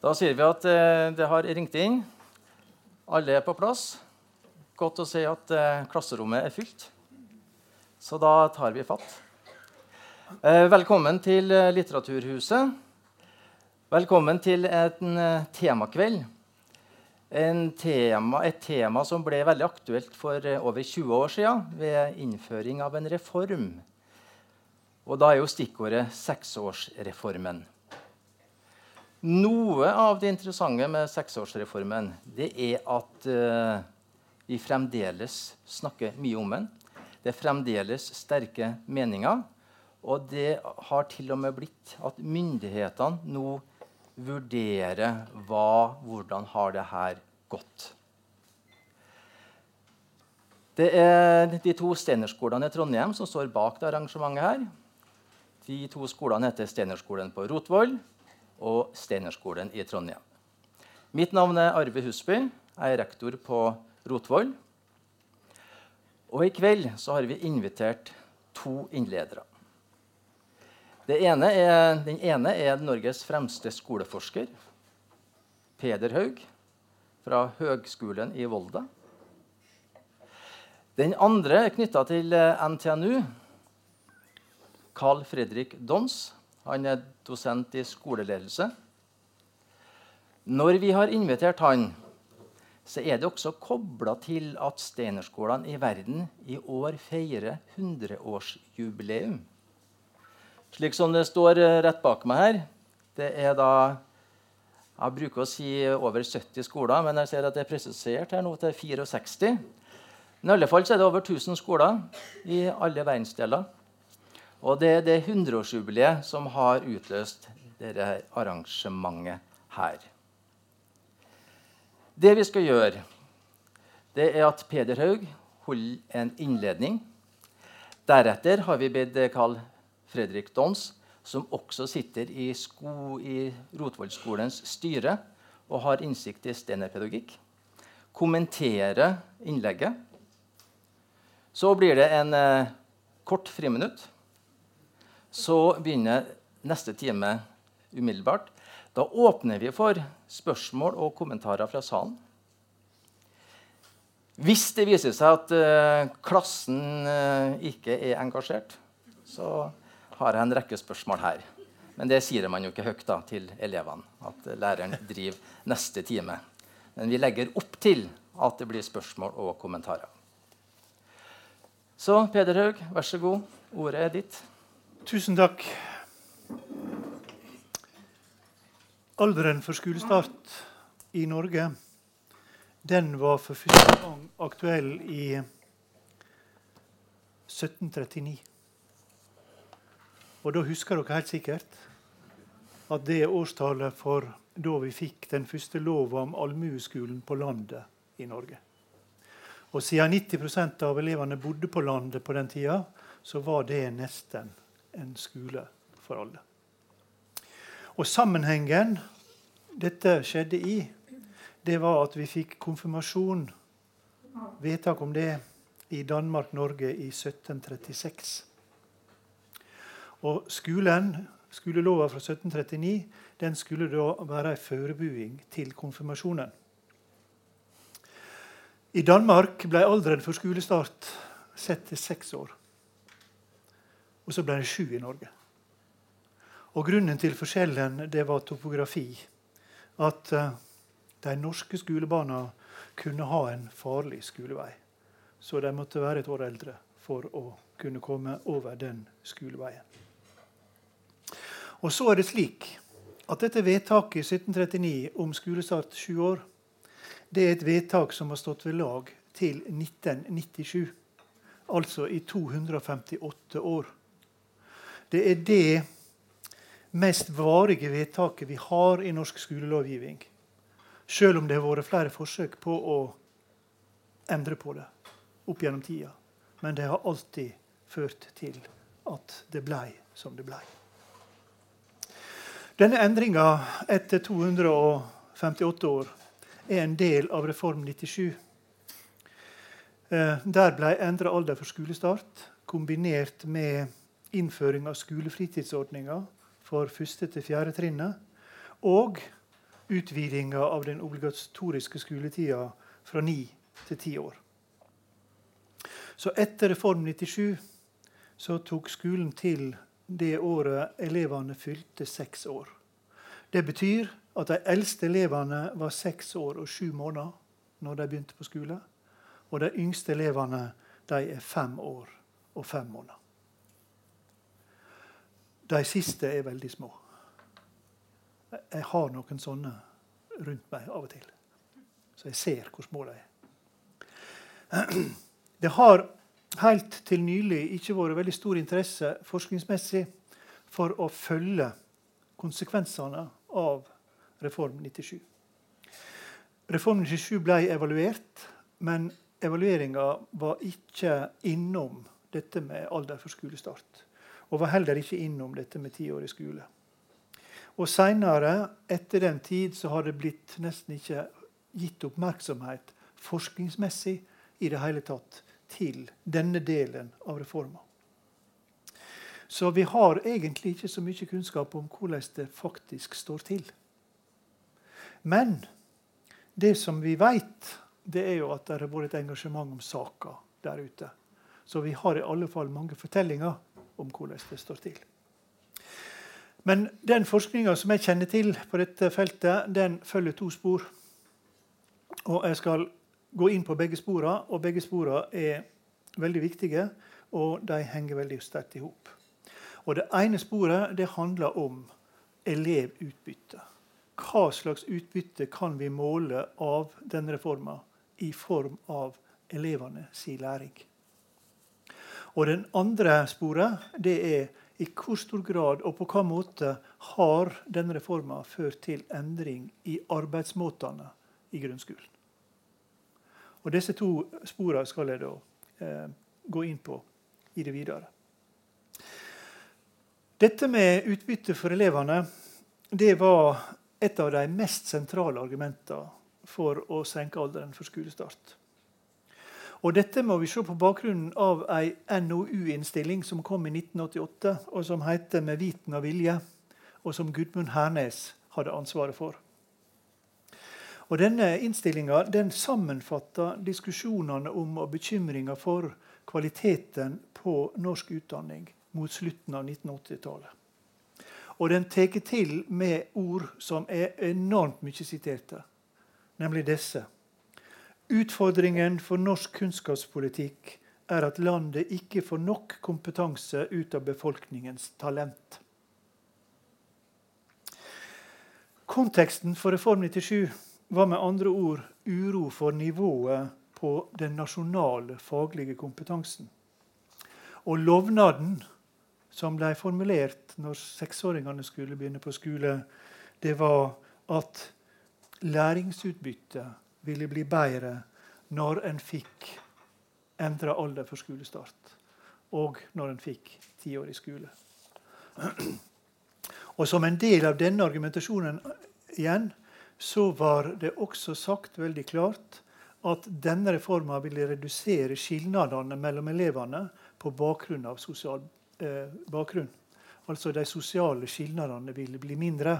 Da sier vi at eh, det har ringt inn. Alle er på plass. Godt å se at eh, klasserommet er fylt. Så da tar vi fatt. Eh, velkommen til eh, Litteraturhuset. Velkommen til en eh, temakveld. En tema, et tema som ble veldig aktuelt for eh, over 20 år siden ved innføring av en reform. Og da er jo stikkordet seksårsreformen. Noe av det interessante med seksårsreformen det er at uh, vi fremdeles snakker mye om den. Det er fremdeles sterke meninger. Og det har til og med blitt at myndighetene nå vurderer hva, hvordan har det her gått. Det er de to Steinerskolene i Trondheim som står bak det arrangementet. her. De to skolene heter Steinerskolen på Rotvoll og Steinerskolen i Trondheim. Mitt navn er Arve Husby. Jeg er rektor på Rotvoll. Og i kveld så har vi invitert to innledere. Ene er, den ene er Norges fremste skoleforsker, Peder Haug fra Høgskolen i Volda. Den andre er knytta til eh, NTNU. Carl Fredrik Dons han er dosent i skoleledelse. Når vi har invitert han, så er det også kobla til at steinerskolene i verden i år feirer 100-årsjubileum. Slik som det står eh, rett bak meg her. Det er da Jeg bruker å si over 70 skoler, men jeg ser at det er presisert her nå til 64. Men i alle fall er det over 1000 skoler i alle verdensdeler. Og det er det 100-årsjubileet som har utløst dette arrangementet her. Det vi skal gjøre, det er at Peder Haug holder en innledning. Deretter har vi bedt Carl Fredrik Dons, som også sitter i, sko, i Rotvollskolens styre og har innsikt i steinerpedagogikk, kommentere innlegget. Så blir det en eh, kort friminutt. Så begynner neste time umiddelbart. Da åpner vi for spørsmål og kommentarer fra salen. Hvis det viser seg at uh, klassen uh, ikke er engasjert, så har jeg en rekke spørsmål her. Men det sier man jo ikke høyt da, til elevene. At læreren driver neste time. Men vi legger opp til at det blir spørsmål og kommentarer. Så Peder Haug, vær så god. Ordet er ditt. Tusen takk. Alderen for skolestart i Norge den var for første gang aktuell i 1739. Og da husker dere helt sikkert at det er årstallet for da vi fikk den første lova om allmueskolen på landet i Norge. Og siden 90% av elevene bodde på landet på den tida, så var det nesten en skole for alle. Og sammenhengen dette skjedde i, det var at vi fikk konfirmasjon, vedtak om det, i Danmark-Norge i 1736. Og skolen, Skolelova fra 1739 den skulle da være en forberedelse til konfirmasjonen. I Danmark ble alderen for skolestart sett til seks år. Og så ble det sju i Norge. Og Grunnen til forskjellen det var topografi. At uh, de norske skolebarna kunne ha en farlig skolevei. Så de måtte være et år eldre for å kunne komme over den skoleveien. Og så er det slik at dette vedtaket i 1739 om skolestart sju år, det er et vedtak som har stått ved lag til 1997. Altså i 258 år. Det er det mest varige vedtaket vi har i norsk skolelovgivning. Selv om det har vært flere forsøk på å endre på det opp gjennom tida. Men det har alltid ført til at det blei som det blei. Denne endringa etter 258 år er en del av Reform 97. Eh, der ble endra alder for skolestart kombinert med innføring av skolefritidsordninger for 1. til 4. trinnet og utvidinga av den obligatoriske skoletida fra ni til ti år. Så etter Reform 97 så tok skolen til det året elevene fylte seks år. Det betyr at de eldste elevene var seks år og sju måneder når de begynte på skole. Og de yngste elevene de er fem år og fem måneder. De siste er veldig små. Jeg har noen sånne rundt meg av og til. Så jeg ser hvor små de er. Det har helt til nylig ikke vært veldig stor interesse forskningsmessig for å følge konsekvensene av Reform 97. Reform 97 ble evaluert, men evalueringa var ikke innom dette med alder for skolestart. Og var heller ikke innom dette med tiårig skole. Og Seinere, etter den tid, så har det blitt nesten ikke gitt oppmerksomhet forskningsmessig i det hele tatt til denne delen av reforma. Så vi har egentlig ikke så mye kunnskap om hvordan det faktisk står til. Men det som vi vet, det er jo at det har vært et engasjement om saka der ute. Så vi har i alle fall mange fortellinger om hvordan det står til. Men den forskninga som jeg kjenner til på dette feltet, den følger to spor. Og jeg skal gå inn på begge sporene, og begge sporene er veldig viktige, og de henger veldig sterkt i hop. Det ene sporet det handler om elevutbytte. Hva slags utbytte kan vi måle av denne reforma i form av elevene sin læring? Og Den andre sporet det er i hvor stor grad og på hva måte har denne reforma ført til endring i arbeidsmåtene i grunnskolen. Og Disse to sporene skal jeg da eh, gå inn på i det videre. Dette med utbytte for elevene det var et av de mest sentrale argumentene for å senke alderen for skolestart. Og Dette må vi se på bakgrunnen av ei NOU-innstilling som kom i 1988, og som heter 'Med viten og vilje', og som Gudmund Hernes hadde ansvaret for. Og Denne innstillinga den sammenfatter diskusjonene om og bekymringa for kvaliteten på norsk utdanning mot slutten av 1980-tallet. Og den tar til med ord som er enormt mye siterte, nemlig disse. Utfordringen for norsk kunnskapspolitikk er at landet ikke får nok kompetanse ut av befolkningens talent. Konteksten for Reform 97 var med andre ord uro for nivået på den nasjonale faglige kompetansen. Og lovnaden som ble formulert når seksåringene skulle begynne på skole, det var at læringsutbyttet ville bli bedre når en fikk endra alder for skolestart, og når en fikk tiårig skole. Og Som en del av denne argumentasjonen igjen, så var det også sagt veldig klart at denne reforma ville redusere skilnadene mellom elevene på bakgrunn av sosial eh, bakgrunn. Altså de sosiale skilnadene ville bli mindre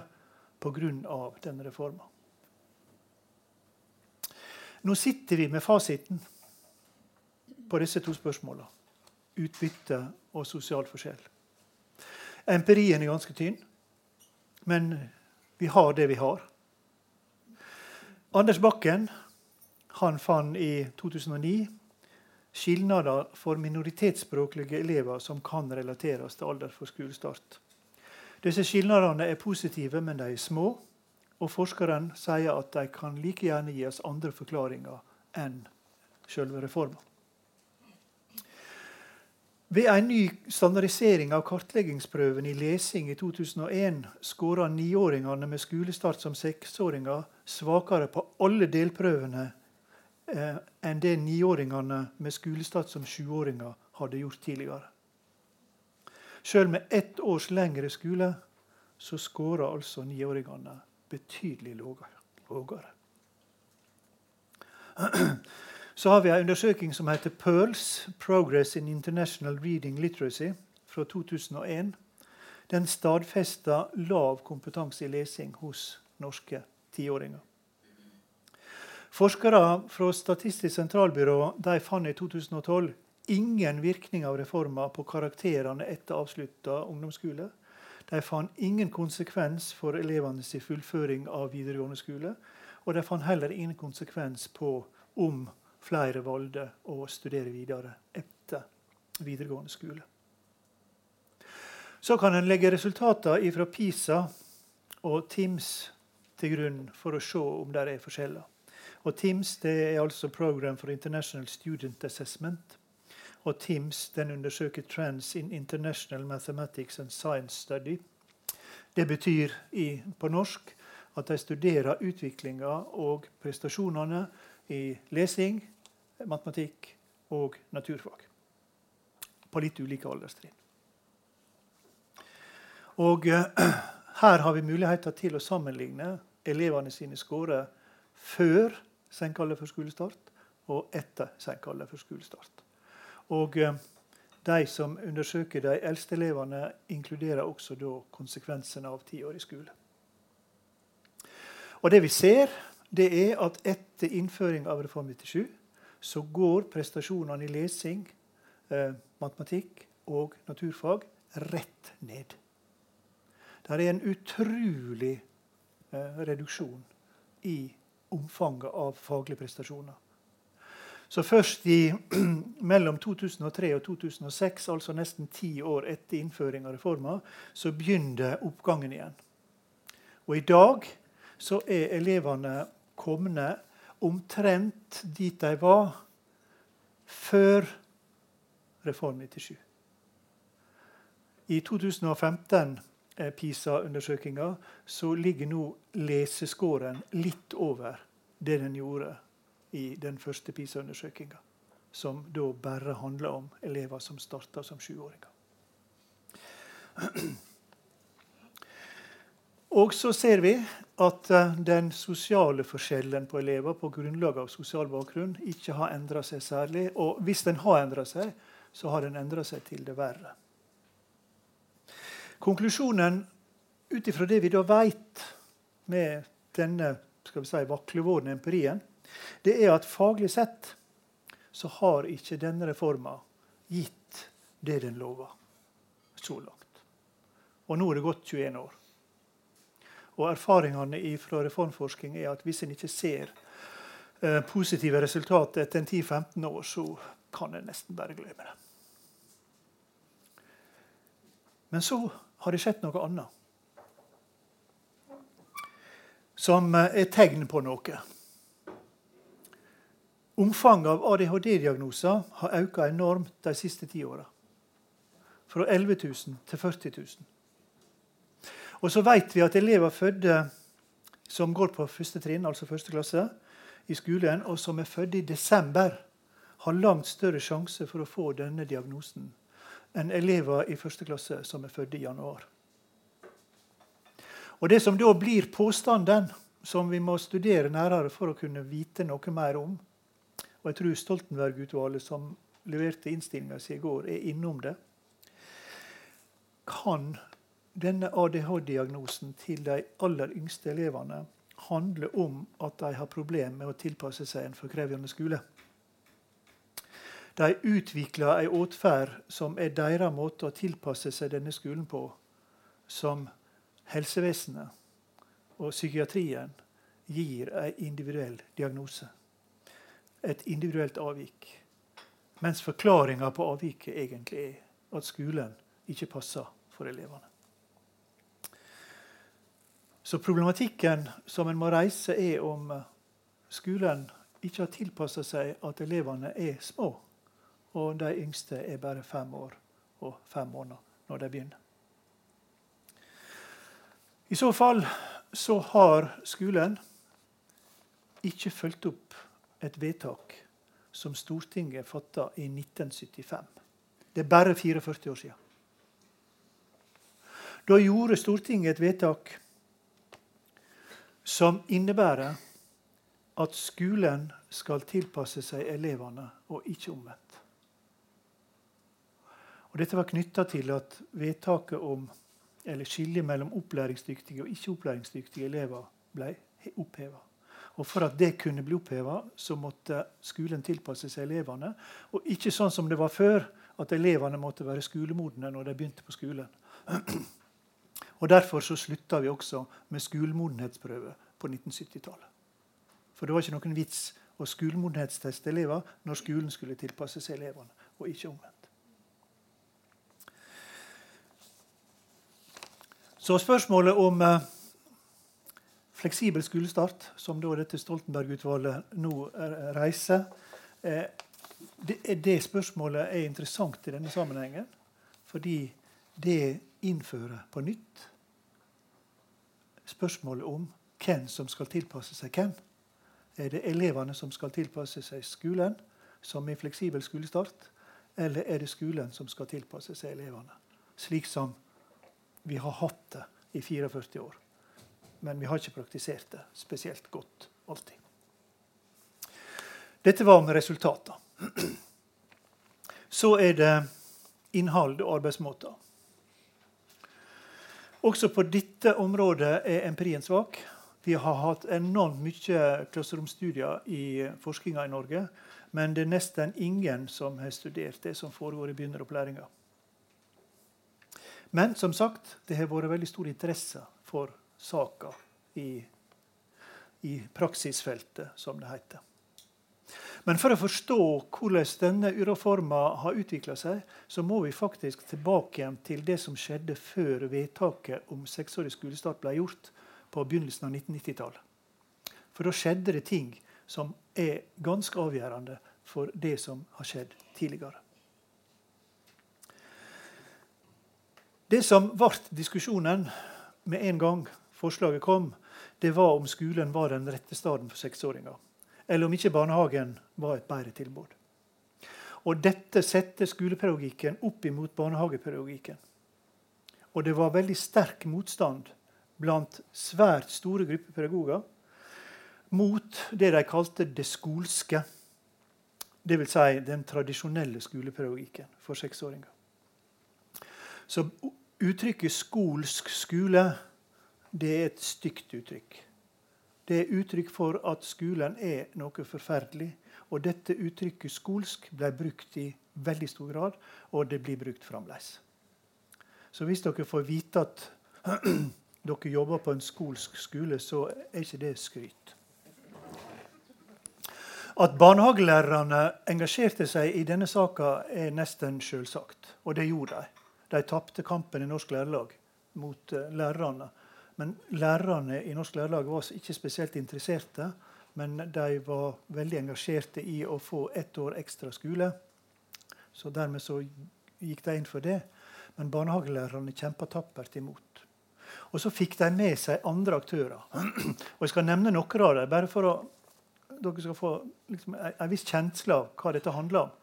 pga. denne reforma. Nå sitter vi med fasiten på disse to spørsmåla. Utbytte og sosial forskjell. Empirien er ganske tynn, men vi har det vi har. Anders Bakken han fant i 2009 skilnader for minoritetsspråklige elever som kan relateres til alder for skolestart. Disse skilnadene er positive, men de er små. Og forskeren sier at de kan like gjerne gi oss andre forklaringer enn selve reforma. Ved en ny standardisering av kartleggingsprøven i lesing i 2001 skåra niåringene med skolestart som seksåringer svakere på alle delprøvene eh, enn det niåringene med skolestart som sjuåringer hadde gjort tidligere. Sjøl med ett års lengre skole så skåra altså niåringene betydelig lavere. Så har vi en undersøking som heter PEARLS, Progress in International Reading Literacy, fra 2001. Den stadfesta lav kompetanse i lesing hos norske tiåringer. Forskere fra Statistisk sentralbyrå de fant i 2012 ingen virkning av reformer på karakterene etter avslutta ungdomsskole. De fant ingen konsekvens for elevenes fullføring av videregående skole. Og de fant heller ingen konsekvens på om flere valgte å studere videre etter videregående skole. Så kan en legge resultatene fra PISA og TIMS til grunn for å se om det er forskjeller. Og TIMS det er altså Program for International Student Assessment. Og TIMS den undersøker Trends in International Mathematics and Science Study. Det betyr i, på norsk at de studerer utviklinga og prestasjonene i lesing, matematikk og naturfag. På litt ulike alderstrinn. Og eh, her har vi muligheter til å sammenligne elevene sine scorer før senkallet for skolestart og etter senkallet for skolestart. Og eh, de som undersøker de eldste elevene, inkluderer også da konsekvensene av ti år i skole. Og det vi ser, det er at etter innføring av Reform 97 så går prestasjonene i lesing, eh, matematikk og naturfag rett ned. Det er en utrolig eh, reduksjon i omfanget av faglige prestasjoner. Så først i, mellom 2003 og 2006, altså nesten ti år etter innføring av reforma, så begynte oppgangen igjen. Og i dag så er elevene kommet omtrent dit de var før Reform 97. I 2015 Eh, PISA-undersøkinga, så ligger nå leseskåren litt over det den gjorde i den første PISA-undersøkinga. Som da bare handler om elever som starta som sjuåringer. Og så ser vi at eh, den sosiale forskjellen på elever på grunnlag av sosial bakgrunn ikke har endra seg særlig. Og hvis den har endra seg, så har den endra seg til det verre. Konklusjonen ut ifra det vi da veit med denne skal vi si, vaklevårende empirien, det er at faglig sett så har ikke denne reforma gitt det den lova så langt. Og nå er det gått 21 år. Og erfaringene fra reformforskning er at hvis en ikke ser eh, positive resultater etter 10-15 år, så kan en nesten bare glemme det. Men så har det skjedd noe annet. Som eh, er tegn på noe. Omfanget av ADHD-diagnoser har økt enormt de siste ti åra. Fra 11 000 til 40 000. Og så vet vi at elever fødte som går på første trinn, altså første klasse, i skolen, og som er født i desember, har langt større sjanse for å få denne diagnosen enn elever i første klasse som er født i januar. Og Det som da blir påstanden, som vi må studere nærmere for å kunne vite noe mer om og Jeg tror Stoltenberg-utvalget, som leverte innstillinga si i går, er innom det. Kan denne ADHD-diagnosen til de aller yngste elevene handle om at de har problemer med å tilpasse seg en for krevende skole? De utvikler en atferd som er deres måte å tilpasse seg denne skolen på, som helsevesenet og psykiatrien gir en individuell diagnose. Et individuelt avvik. Mens forklaringa på avviket egentlig er at skolen ikke passer for elevene. Så problematikken som en må reise, er om skolen ikke har tilpassa seg at elevene er små. Og de yngste er bare fem år og fem måneder når de begynner. I så fall så har skolen ikke fulgt opp et vedtak som Stortinget fatta i 1975. Det er bare 44 år siden. Da gjorde Stortinget et vedtak som innebærer at skolen skal tilpasse seg elevene, og ikke omvendt. Og dette var knytta til at vedtaket om eller skillet mellom opplæringsdyktige og ikke opplæringsdyktige elever ble oppheva. Og For at det kunne bli oppheva, måtte skolen tilpasse seg elevene. Og ikke sånn som det var før, at elevene måtte være skolemodne når de begynte på skolen. Og Derfor så slutta vi også med skolemodenhetsprøve på 1970-tallet. For det var ikke noen vits å skolemodenhetsteste elever når skolen skulle tilpasse seg elevene, og ikke omvendt. Så spørsmålet om eh, fleksibel skolestart, som da dette Stoltenberg-utvalget nå eh, reiser, eh, det, det, spørsmålet er interessant i denne sammenhengen. Fordi det innfører på nytt spørsmålet om hvem som skal tilpasse seg hvem. Er det elevene som skal tilpasse seg skolen, som i fleksibel skolestart? Eller er det skolen som skal tilpasse seg elevene? Slik som vi har hatt det i 44 år. Men vi har ikke praktisert det spesielt godt alltid. Dette var om resultater. Så er det innhold og arbeidsmåter. Også på dette området er empirien svak. Vi har hatt enormt mye klasseromstudier i forskninga i Norge. Men det er nesten ingen som har studert det som foregår i begynneropplæringa. Men som sagt, det har vært veldig stor interesse for saka i, i praksisfeltet, som det heter. Men for å forstå hvordan denne uroforma har utvikla seg, så må vi faktisk tilbake igjen til det som skjedde før vedtaket om seksårig skolestart ble gjort på begynnelsen av 1990-tallet. For da skjedde det ting som er ganske avgjørende for det som har skjedd tidligere. Det som ble diskusjonen med en gang forslaget kom, det var om skolen var den rette stedet for seksåringer eller om ikke barnehagen var et bedre tilbud. Og Dette setter skolepedagogikken opp imot barnehagepedagogikken. Og det var veldig sterk motstand blant svært store grupper pedagoger mot det de kalte det skolske. Dvs. Si den tradisjonelle skolepedagogikken for seksåringer. Så uttrykket 'skolsk skole' det er et stygt uttrykk. Det er uttrykk for at skolen er noe forferdelig. Og dette uttrykket 'skolsk' ble brukt i veldig stor grad, og det blir brukt fremdeles. Så hvis dere får vite at dere jobber på en skolsk skole, så er ikke det skryt. At barnehagelærerne engasjerte seg i denne saka, er nesten selvsagt. Og det gjorde de. De tapte kampen i Norsk Lærerlag mot uh, lærerne. Men lærerne i Norsk Lærerlag var ikke spesielt interesserte. Men de var veldig engasjerte i å få ett år ekstra skole. Så dermed så gikk de inn for det. Men barnehagelærerne kjempa tappert imot. Og så fikk de med seg andre aktører. Og Jeg skal nevne noen av dem, bare for å dere skal få liksom, en viss kjensle av hva dette handler om.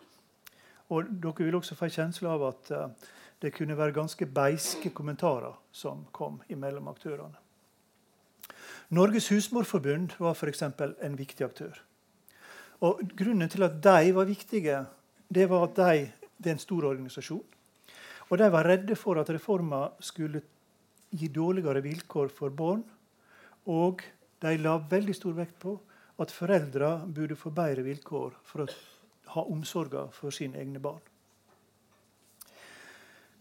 Og dere vil også få en kjensle av at uh, det kunne være ganske beiske kommentarer som kom imellom aktørene. Norges husmorforbund var f.eks. en viktig aktør. Og Grunnen til at de var viktige, det var at de, det er en stor organisasjon. Og de var redde for at reforma skulle gi dårligere vilkår for barn. Og de la veldig stor vekt på at foreldra burde få bedre vilkår for å ha omsorga for sine egne barn.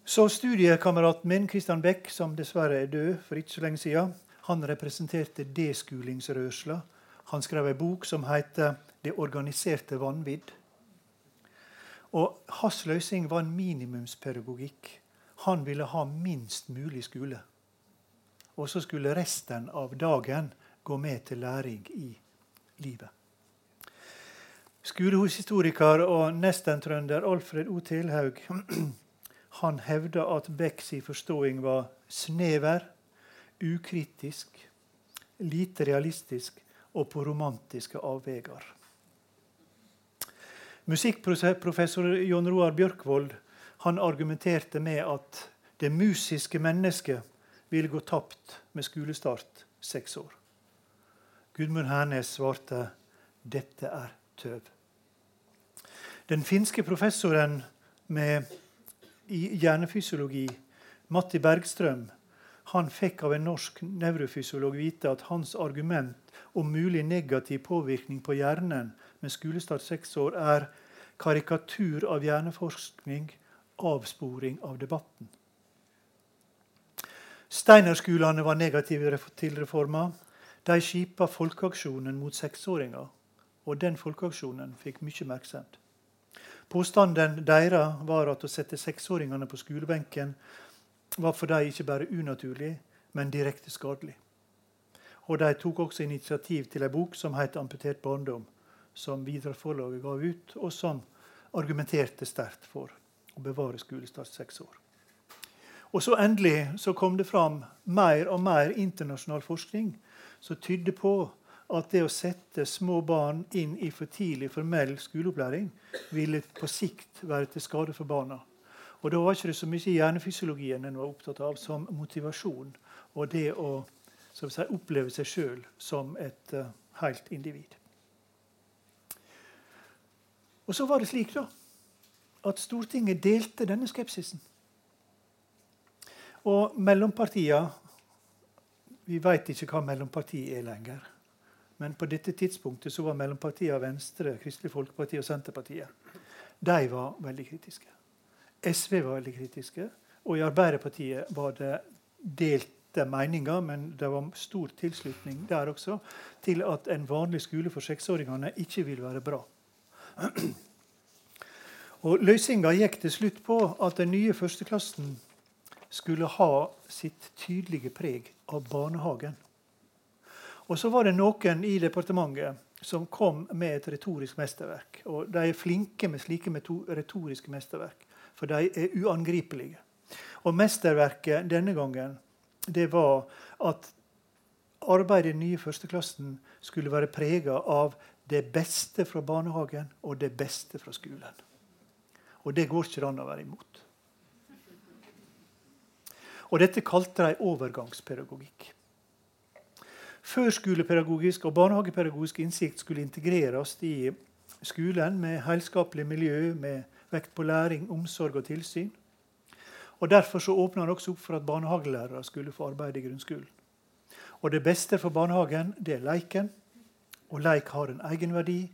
Så studiekameraten min Christian Beck, som dessverre er død for ikke så lenge siden, han representerte deskolingsrørsla. Han skrev en bok som heter 'Det organiserte vanvidd'. Og Hans løsning var en minimumspedagogikk. Han ville ha minst mulig skole. Og så skulle resten av dagen gå med til læring i livet. Skolehushistoriker og nestentrønder Alfred O. Tilhaug Han hevda at Becks forståing var snever, ukritisk, lite realistisk og på romantiske avveier. Musikkprofessor Jon Roar Bjørkvold han argumenterte med at det musiske mennesket ville gå tapt med skolestart seks år. Gudmund Hernes svarte dette er tøv. Den finske professoren med i hjernefysiologi, Matti Bergstrøm, han fikk av en norsk nevrofysiolog vite at hans argument om mulig negativ påvirkning på hjernen med skolestart seks år er karikatur av hjerneforskning, avsporing av debatten. Steinerskolene var negative til reforma. De skipa folkeaksjonen mot seksåringer, og den folkeaksjonen fikk mye oppmerksomhet. Påstanden deres var at å sette seksåringene på skolebenken var for dem ikke bare unaturlig, men direkte skadelig. Og De tok også initiativ til en bok som het 'Amputert barndom', som Vidar-forlaget ga ut, og som argumenterte sterkt for å bevare skolestart seks år. Og så Endelig så kom det fram mer og mer internasjonal forskning som tydde på at det å sette små barn inn i for tidlig formell skoleopplæring ville på sikt være til skade for barna. Og Da var ikke det så mye hjernefysiologien en var opptatt av, som motivasjon og det å si, oppleve seg sjøl som et uh, helt individ. Og så var det slik da, at Stortinget delte denne skepsisen. Og mellompartiene Vi veit ikke hva mellompartiet er lenger. Men på dette tidspunktet så var mellompartiene Venstre, Kristelig Folkeparti og Senterpartiet de var veldig kritiske. SV var veldig kritiske. Og i Arbeiderpartiet var det delte meninger, men det var stor tilslutning der også til at en vanlig skole for seksåringene ikke vil være bra. Og Løsninga gikk til slutt på at den nye førsteklassen skulle ha sitt tydelige preg av barnehagen. Og så var det noen i departementet som kom med et retorisk mesterverk. Og de er flinke med slike retoriske mesterverk, for de er uangripelige. Og mesterverket denne gangen det var at arbeidet i den nye førsteklassen skulle være prega av det beste fra barnehagen og det beste fra skolen. Og det går ikke an å være imot. Og dette kalte de overgangspedagogikk. Førskolepedagogisk og barnehagepedagogisk innsikt skulle integreres i skolen med helskapelig miljø, med vekt på læring, omsorg og tilsyn. Og Derfor så åpna han også opp for at barnehagelærere skulle få arbeide i grunnskolen. Og Det beste for barnehagen det er leiken. Og leik har en egenverdi,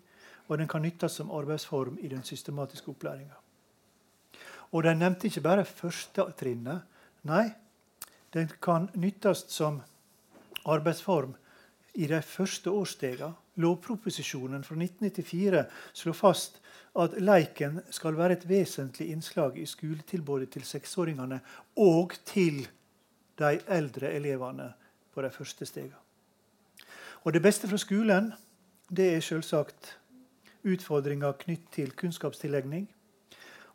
og den kan nyttes som arbeidsform i den systematiske opplæringa. Og den nevnte ikke bare førstetrinnet. Nei, den kan nyttes som arbeidsform i de første årstega, Lovproposisjonen fra 1994 slår fast at leiken skal være et vesentlig innslag i skoletilbudet til seksåringene og til de eldre elevene på de første stegene. Og det beste fra skolen det er selvsagt utfordringer knytt til kunnskapstillegning,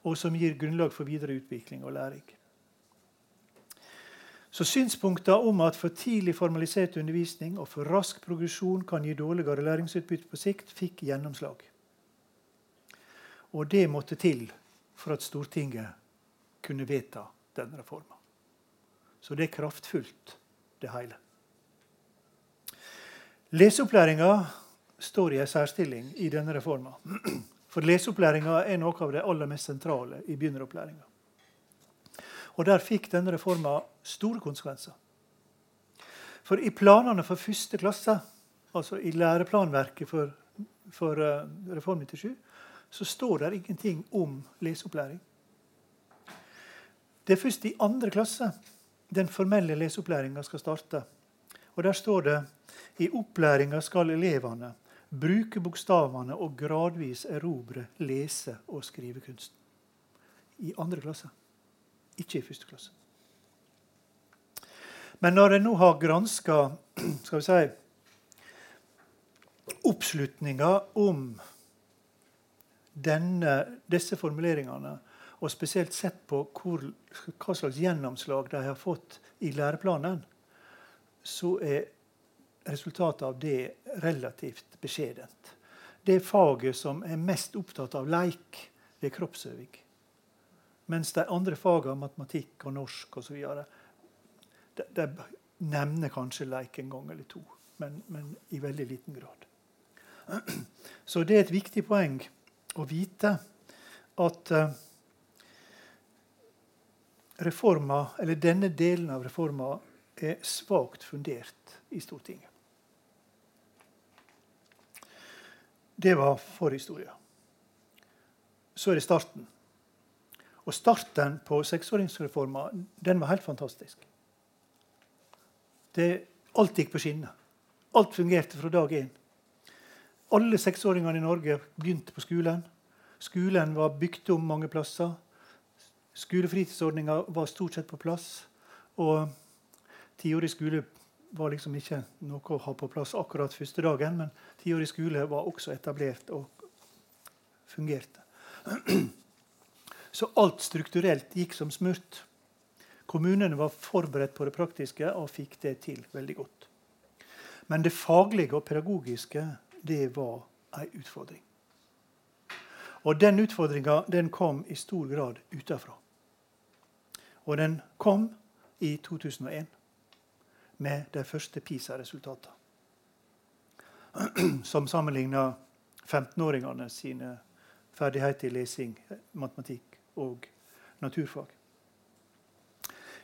og som gir grunnlag for videre utvikling og læring. Så synspunkter om at for tidlig formalisert undervisning og for rask progresjon kan gi dårligere læringsutbytte på sikt, fikk gjennomslag. Og det måtte til for at Stortinget kunne vedta denne reforma. Så det er kraftfullt, det hele. Leseopplæringa står i en særstilling i denne reforma. For leseopplæringa er noe av det aller mest sentrale i begynneropplæringa. Og der fikk denne reforma store konsekvenser. For i planene for første klasse, altså i læreplanverket for, for uh, Reform 97, så står det ingenting om leseopplæring. Det er først i andre klasse den formelle leseopplæringa skal starte. Og Der står det i opplæringa skal elevene bruke bokstavene og gradvis erobre lese- og skrivekunsten. I andre klasse. Ikke i første klasse. Men når jeg nå har granska si, oppslutninga om denne, disse formuleringene, og spesielt sett på hvor, hva slags gjennomslag de har fått i læreplanen, så er resultatet av det relativt beskjedent. Det faget som er mest opptatt av leik, det er kroppsøving. Mens de andre fagene, matematikk og norsk osv., de, de nevner kanskje leik en gang eller to, men, men, i veldig liten grad. Så det er et viktig poeng å vite at uh, reforma, eller denne delen av reforma er svakt fundert i Stortinget. Det var forhistoria. Så er det starten. Og starten på seksåringsreforma den var helt fantastisk. Det, alt gikk på skinner. Alt fungerte fra dag én. Alle seksåringene i Norge begynte på skolen. Skolen var bygd om mange plasser. Skolefritidsordninga var stort sett på plass. Og tiårig skole var liksom ikke noe å ha på plass akkurat første dagen, men tiårig skole var også etablert og fungerte. Så alt strukturelt gikk som smurt. Kommunene var forberedt på det praktiske og fikk det til veldig godt. Men det faglige og pedagogiske det var ei utfordring. Og den utfordringa kom i stor grad utafra. Og den kom i 2001 med de første PISA-resultatene. Som sammenligna 15-åringene sine ferdigheter i lesing, matematikk og naturfag.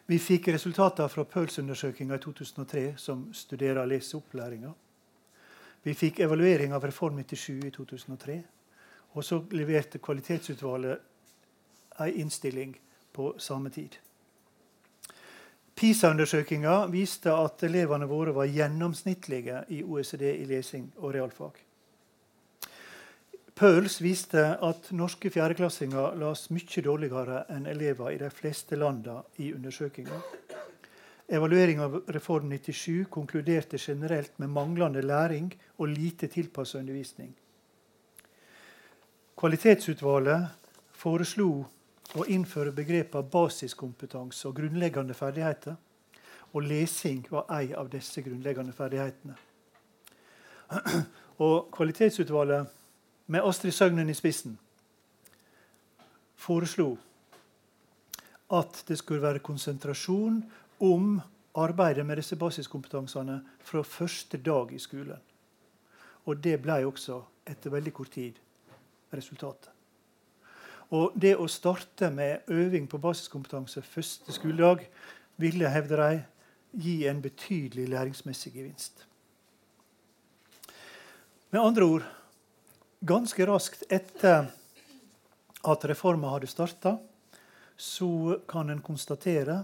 Vi fikk resultater fra PIRLS-undersøkinga i 2003, som studerer leseopplæringa. Vi fikk evaluering av Reform 97 i 2003. Og så leverte Kvalitetsutvalget ei innstilling på samme tid. PISA-undersøkinga viste at elevene våre var gjennomsnittlige i OECD i lesing og realfag. Pearls viste at norske fjerdeklassinger las mye dårligere enn elever i de fleste landene i undersøkinga. Evaluering av Reform 97 konkluderte generelt med manglende læring og lite tilpassa undervisning. Kvalitetsutvalget foreslo å innføre begrepene basiskompetanse og grunnleggende ferdigheter. Og lesing var en av disse grunnleggende ferdighetene. Og Kvalitetsutvalget, med Astrid Søgnen i spissen, foreslo at det skulle være konsentrasjon om arbeidet med disse basiskompetansene fra første dag i skolen. Og det ble også etter veldig kort tid resultatet. Og det å starte med øving på basiskompetanse første skoledag ville, hevder de, gi en betydelig læringsmessig gevinst. Med andre ord ganske raskt etter at reforma hadde starta, så kan en konstatere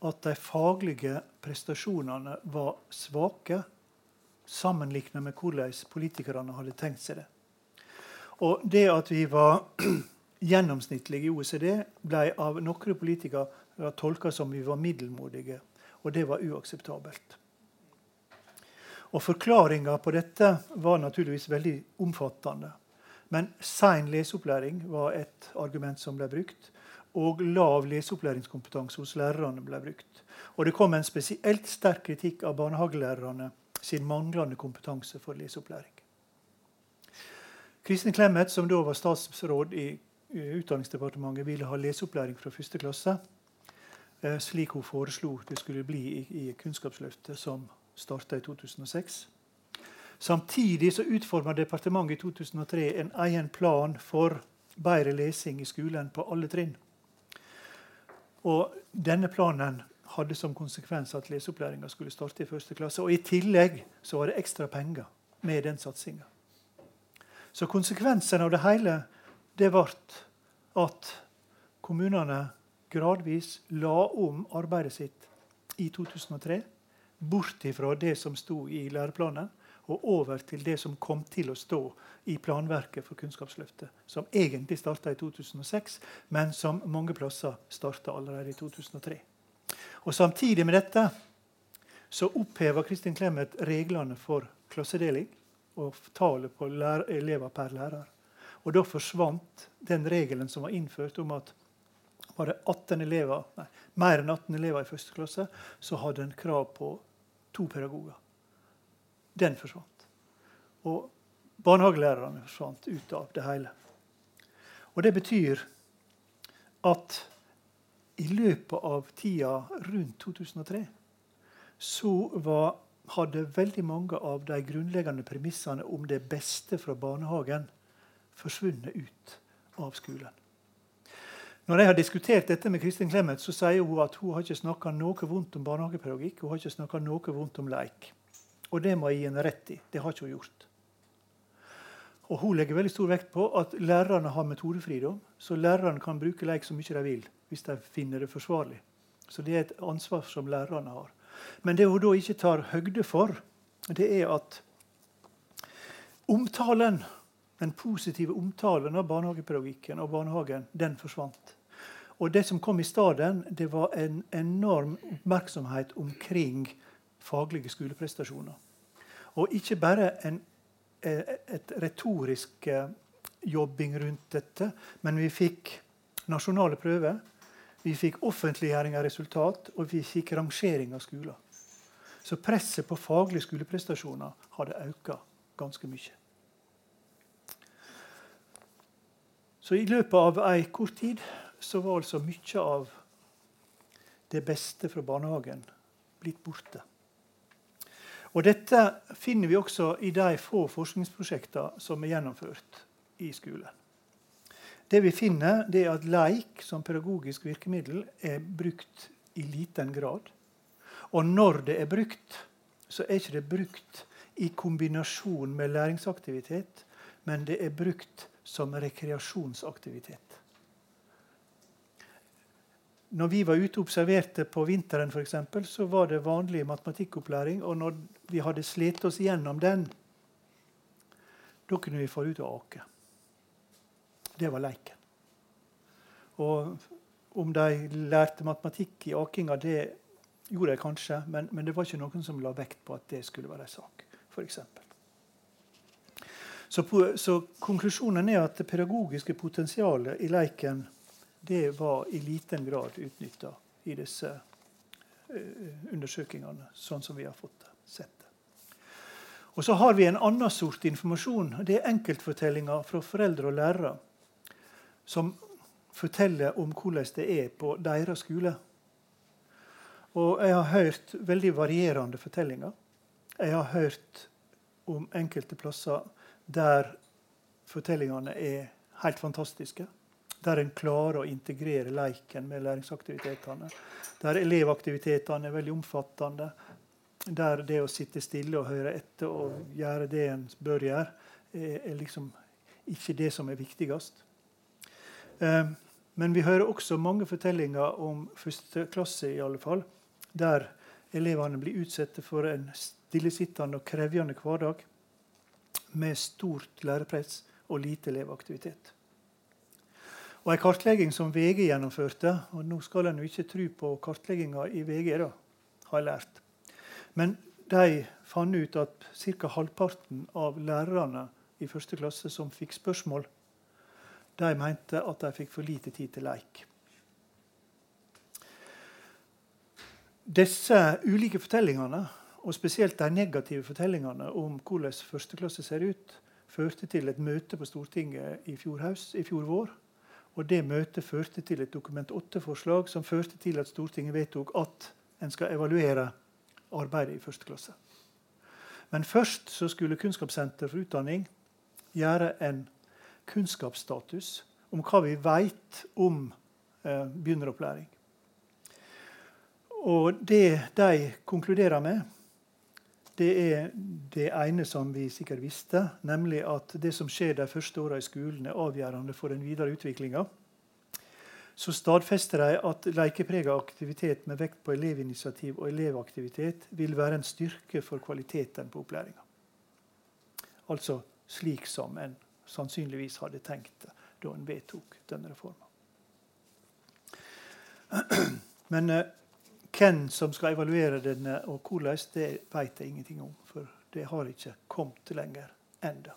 at de faglige prestasjonene var svake sammenlignet med hvordan politikerne hadde tenkt seg det. Og det at vi var gjennomsnittlige i OECD, ble av noen politikere tolka som vi var middelmådige. Og det var uakseptabelt. Og Forklaringa på dette var naturligvis veldig omfattende. Men sein leseopplæring var et argument som ble brukt og lav leseopplæringskompetanse hos lærerne ble brukt. Og det kom en spesielt sterk kritikk av barnehagelærerne sin manglende kompetanse for leseopplæring. Kristin Clemet, som da var statsråd i Utdanningsdepartementet, ville ha leseopplæring fra første klasse, eh, slik hun foreslo det skulle bli i, Kunnskapsløftet, som starta i 2006. Samtidig så utforma departementet i 2003 en egen plan for bedre lesing i skolen på alle trinn. Og denne planen hadde som konsekvens at leseopplæringa skulle starte i første klasse. Og i tillegg så var det ekstra penger med den satsinga. Så konsekvensen av det hele det ble at kommunene gradvis la om arbeidet sitt i 2003. Bort ifra det som sto i læreplanen, og over til det som kom til å stå i planverket for Kunnskapsløftet, som egentlig starta i 2006, men som mange plasser starta allerede i 2003. Og Samtidig med dette så oppheva Kristin Clemet reglene for klassedeling og tallet på elever per lærer. Og Da forsvant den regelen som var innført om at var det 18 elever, nei, mer enn 18 elever i første klasse, så hadde en krav på to pedagoger. Den forsvant. Og barnehagelærerne forsvant ut av det hele. Og det betyr at i løpet av tida rundt 2003 så var, hadde veldig mange av de grunnleggende premissene om det beste fra barnehagen forsvunnet ut av skolen. Når jeg har diskutert dette med Kristin Clemet, så sier hun at hun har ikke snakka noe vondt om barnehagepedagogikk. Hun har ikke snakka noe vondt om leik. Og det må jeg gi henne rett i. Det har ikke hun gjort. Og Hun legger veldig stor vekt på at lærerne har metodefridom, så lærerne kan bruke leik så mye de vil hvis de finner det forsvarlig. Så det er et ansvar som lærerne har. Men det hun da ikke tar høgde for, det er at omtalen, den positive omtalen av barnehagepedagogikken og barnehagen, den forsvant. Og det som kom i stedet, det var en enorm oppmerksomhet omkring faglige skoleprestasjoner. Og ikke bare en Eh, et retorisk eh, jobbing rundt dette. Men vi fikk nasjonale prøver, vi fikk offentliggjøring av resultat, og vi fikk rangering av skoler. Så presset på faglige skoleprestasjoner hadde økt ganske mye. Så i løpet av ei kort tid så var altså mye av det beste fra barnehagen blitt borte. Og Dette finner vi også i de få forskningsprosjektene som er gjennomført i skolen. Det vi finner, det er at leik som pedagogisk virkemiddel er brukt i liten grad. Og når det er brukt, så er ikke det brukt i kombinasjon med læringsaktivitet, men det er brukt som rekreasjonsaktivitet. Når vi var ute og observerte på vinteren, for eksempel, så var det vanlig matematikkopplæring. Og når vi hadde slitt oss gjennom den, da kunne vi få ut og ake. Det var leiken. Og om de lærte matematikk i akinga, det gjorde de kanskje, men, men, det var ikke noen som la vekt på at det skulle være en sak. For så, så konklusjonen er at det pedagogiske potensialet i leiken det var i liten grad utnytta i disse undersøkingene, sånn som vi har fått sett det. Og Så har vi en annen sort informasjon. Det er enkeltfortellinger fra foreldre og lærere som forteller om hvordan det er på deres skole. Og Jeg har hørt veldig varierende fortellinger. Jeg har hørt om enkelte plasser der fortellingene er helt fantastiske der en klarer å integrere leiken med læringsaktivitetene. Der elevaktivitetene er veldig omfattende. Der det å sitte stille og høre etter og gjøre det en bør gjøre, er, liksom ikke det som er viktigst. Eh, men vi hører også mange fortellinger om første klasse, i alle fall, der elevene blir utsatt for en stillesittende og krevende hverdag med stort lærepress og lite elevaktivitet. Og En kartlegging som VG gjennomførte og Nå skal en jo ikke tro på kartlegginga i VG, da, har jeg lært. Men de fant ut at ca. halvparten av lærerne i første klasse som fikk spørsmål, de mente at de fikk for lite tid til leik. Disse ulike fortellingene, og spesielt de negative fortellingene om hvordan første klasse ser ut, førte til et møte på Stortinget i fjor, høst, i fjor vår og Det møtet førte til et Dokument 8-forslag som førte til at Stortinget vedtok at en skal evaluere arbeidet i første klasse. Men først så skulle Kunnskapssenter for utdanning gjøre en kunnskapsstatus om hva vi vet om eh, begynneropplæring. Og det de konkluderer med, det er det ene som vi sikkert visste, nemlig at det som skjer de første åra i skolen, er avgjørende for den videre utviklinga. Så stadfester de at lekeprega aktivitet med vekt på elevinitiativ og elevaktivitet vil være en styrke for kvaliteten på opplæringa. Altså slik som en sannsynligvis hadde tenkt da en vedtok denne reforma. Men eh, hvem som skal evaluere denne, og hvordan, det vet jeg ingenting om. For det har ikke kommet lenger enda.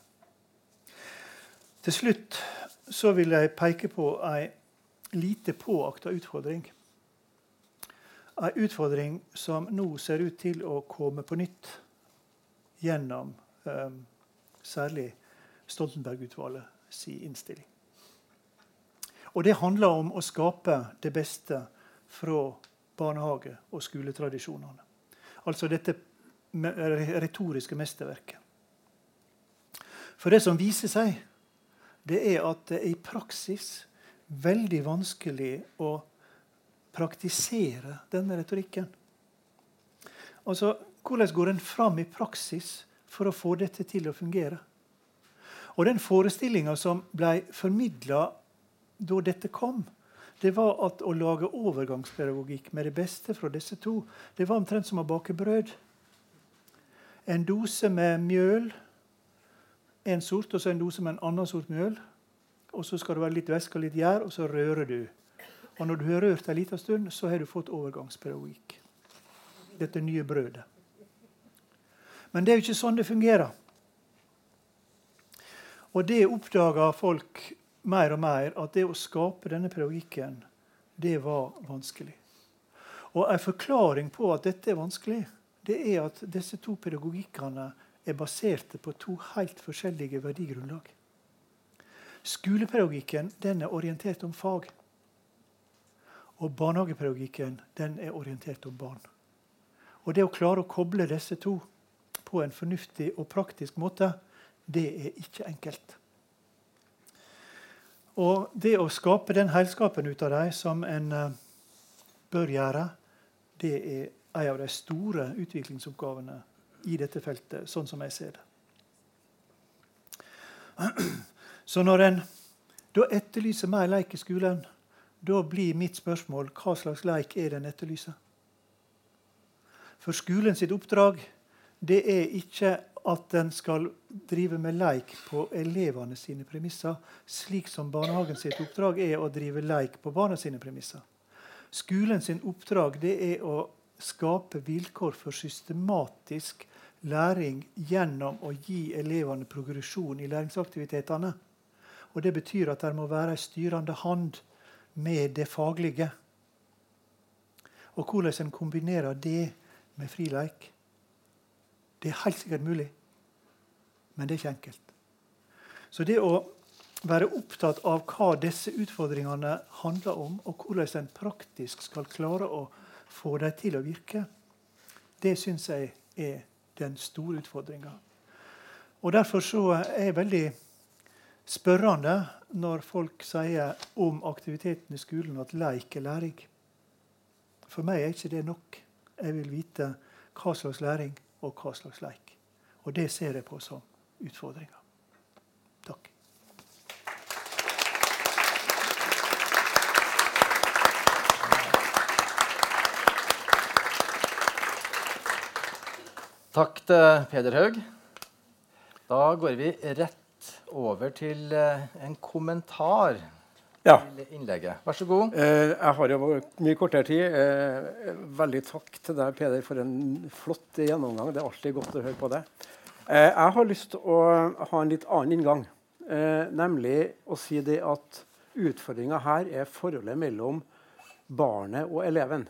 Til slutt så vil jeg peke på ei lite påakta utfordring. Ei utfordring som nå ser ut til å komme på nytt gjennom um, særlig Stoltenberg-utvalget si innstilling. Og det handler om å skape det beste fra barnehage- og skoletradisjonene. Altså dette retoriske mesterverket. For det som viser seg, det er at det er i praksis veldig vanskelig å praktisere denne retorikken. Altså, Hvordan går en fram i praksis for å få dette til å fungere? Og Den forestillinga som ble formidla da dette kom, det var at å lage overgangspedagogikk med det beste fra disse to, det var omtrent som å bake brød. En dose med mjøl, en sort, og så en dose med en annen sort mjøl. Og så skal det være litt væske og litt gjær, og så rører du. Og når du har rørt en liten stund, så har du fått overgangspedagogikk. Dette nye brødet. Men det er jo ikke sånn det fungerer. Og det oppdaga folk mer og mer, at det å skape denne pedagogikken, det var vanskelig. Og en forklaring på at dette er vanskelig, det er at disse to pedagogikkene er baserte på to helt forskjellige verdigrunnlag. Skolepedagogikken den er orientert om fag. Og barnehagepedagogikken den er orientert om barn. Og Det å klare å koble disse to på en fornuftig og praktisk måte, det er ikke enkelt. Og det å skape den heilskapen ut av dem som en uh, bør gjøre, det er en av de store utviklingsoppgavene i dette feltet, sånn som jeg ser det. Så når en da etterlyser mer leik i skolen, da blir mitt spørsmål hva slags leik er det en etterlyser? For skolen sitt oppdrag det er ikke at den skal drive med leik på elevene sine premisser, slik som barnehagen sitt oppdrag er å drive leik på barna sine premisser. Skolen sin oppdrag er å skape vilkår for systematisk læring gjennom å gi elevene progresjon i læringsaktivitetene. Og Det betyr at det må være ei styrende hand med det faglige. Og hvordan en kombinerer det med frileik, det er helt sikkert mulig. Men det er ikke enkelt. Så det å være opptatt av hva disse utfordringene handler om, og hvordan en praktisk skal klare å få dem til å virke, det syns jeg er den store utfordringa. Derfor er jeg veldig spørrende når folk sier om aktiviteten i skolen at leik er læring. For meg er ikke det nok. Jeg vil vite hva slags læring og hva slags leik. Og det ser jeg på som utfordringer. Takk. Takk til Peder Haug. Da går vi rett over til eh, en kommentar ja. innlegget. Vær så god. Eh, jeg har jo mye kortere tid. Eh, veldig takk til deg, Peder, for en flott gjennomgang. Det er alltid godt å høre på det. Eh, jeg har lyst til å ha en litt annen inngang. Eh, nemlig å si det at utfordringa her er forholdet mellom barnet og eleven.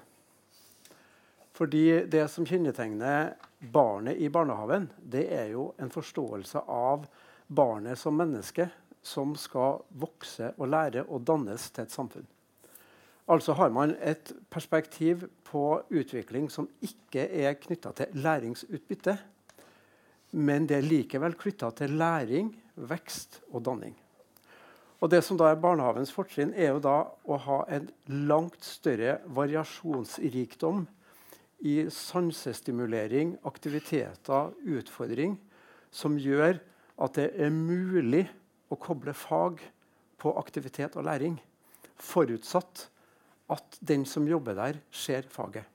Fordi det som kjennetegner barnet i barnehagen, det er jo en forståelse av barnet som menneske som skal vokse og lære og dannes til et samfunn. Altså har man et perspektiv på utvikling som ikke er knytta til læringsutbytte, men det er likevel knytta til læring, vekst og danning. Og Det som da er barnehavens fortrinn, er jo da å ha en langt større variasjonsrikdom i sansestimulering, aktiviteter, utfordring, som gjør at det er mulig å koble fag på aktivitet og læring, forutsatt at den som jobber der, ser faget.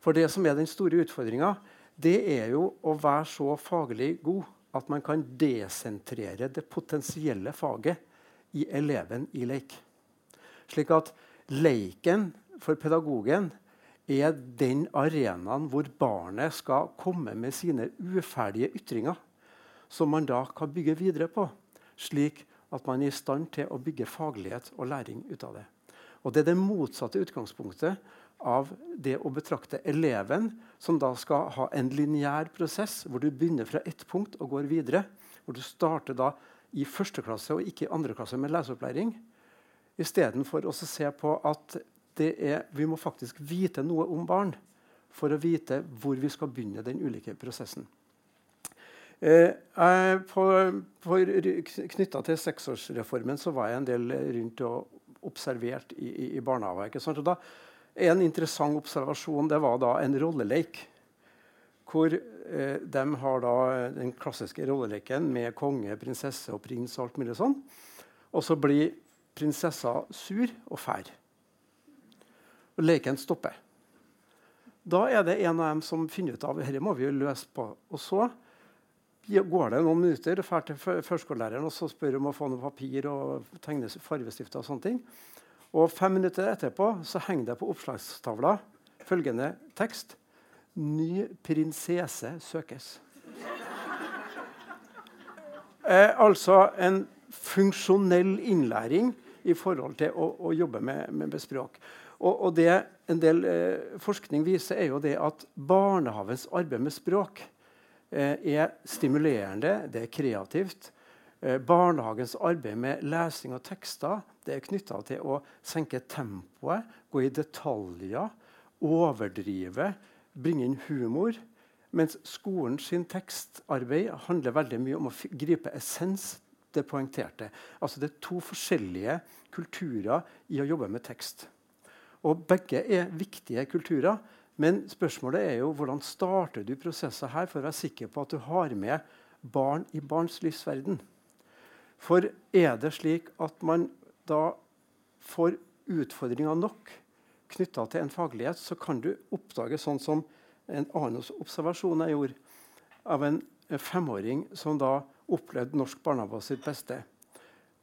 For det som er den store utfordringa, det er jo å være så faglig god at man kan desentrere det potensielle faget i eleven i leik. Slik at leiken for pedagogen er den arenaen hvor barnet skal komme med sine uferdige ytringer, som man da kan bygge videre på, slik at man er i stand til å bygge faglighet og læring ut av det. Og Det er det motsatte utgangspunktet av det å betrakte eleven, som da skal ha en lineær prosess, hvor du begynner fra ett punkt og går videre. Hvor du starter da i første klasse og ikke i andre klasse med leseopplæring. Istedenfor å se på at er, vi må faktisk vite noe om barn for å vite hvor vi skal begynne den ulike prosessen. Eh, Knytta til seksårsreformen så var jeg en del rundt og observert i, i, i barnehage. En interessant observasjon det var da en rolleleik. Hvor eh, de har da den klassiske rolleleken med konge, prinsesse og prins. Og alt mulig sånn. Og så blir prinsessa sur og fær. Og leken stopper. Da er det en av dem som finner ut av dette må vi jo løse på. Og så går det noen minutter drar til førskolelæreren og så spør om å få noe papir og tegne fargestifter. Og sånne ting. Og fem minutter etterpå så henger det på oppslagstavla følgende tekst. Ny prinsesse søkes. Eh, altså en funksjonell innlæring i forhold til å, å jobbe med, med, språk. Og, og, det en del eh, forskning viser, er jo det at barnehavens arbeid med språk er stimulerende, det er kreativt. Eh, barnehagens arbeid med lesing og tekster det er knytta til å senke tempoet, gå i detaljer, overdrive, bringe inn humor. Mens skolens tekstarbeid handler veldig mye om å gripe essens. Det poengterte. Altså det er to forskjellige kulturer i å jobbe med tekst. Og Begge er viktige kulturer. Men spørsmålet er jo hvordan starter du prosesser her for å være sikker på at du har med barn i barns livsverden. For er det slik at man da får utfordringer nok knytta til en faglighet, så kan du oppdage sånn som en annen observasjon jeg gjorde av en femåring som da opplevde norsk barnehage sitt beste.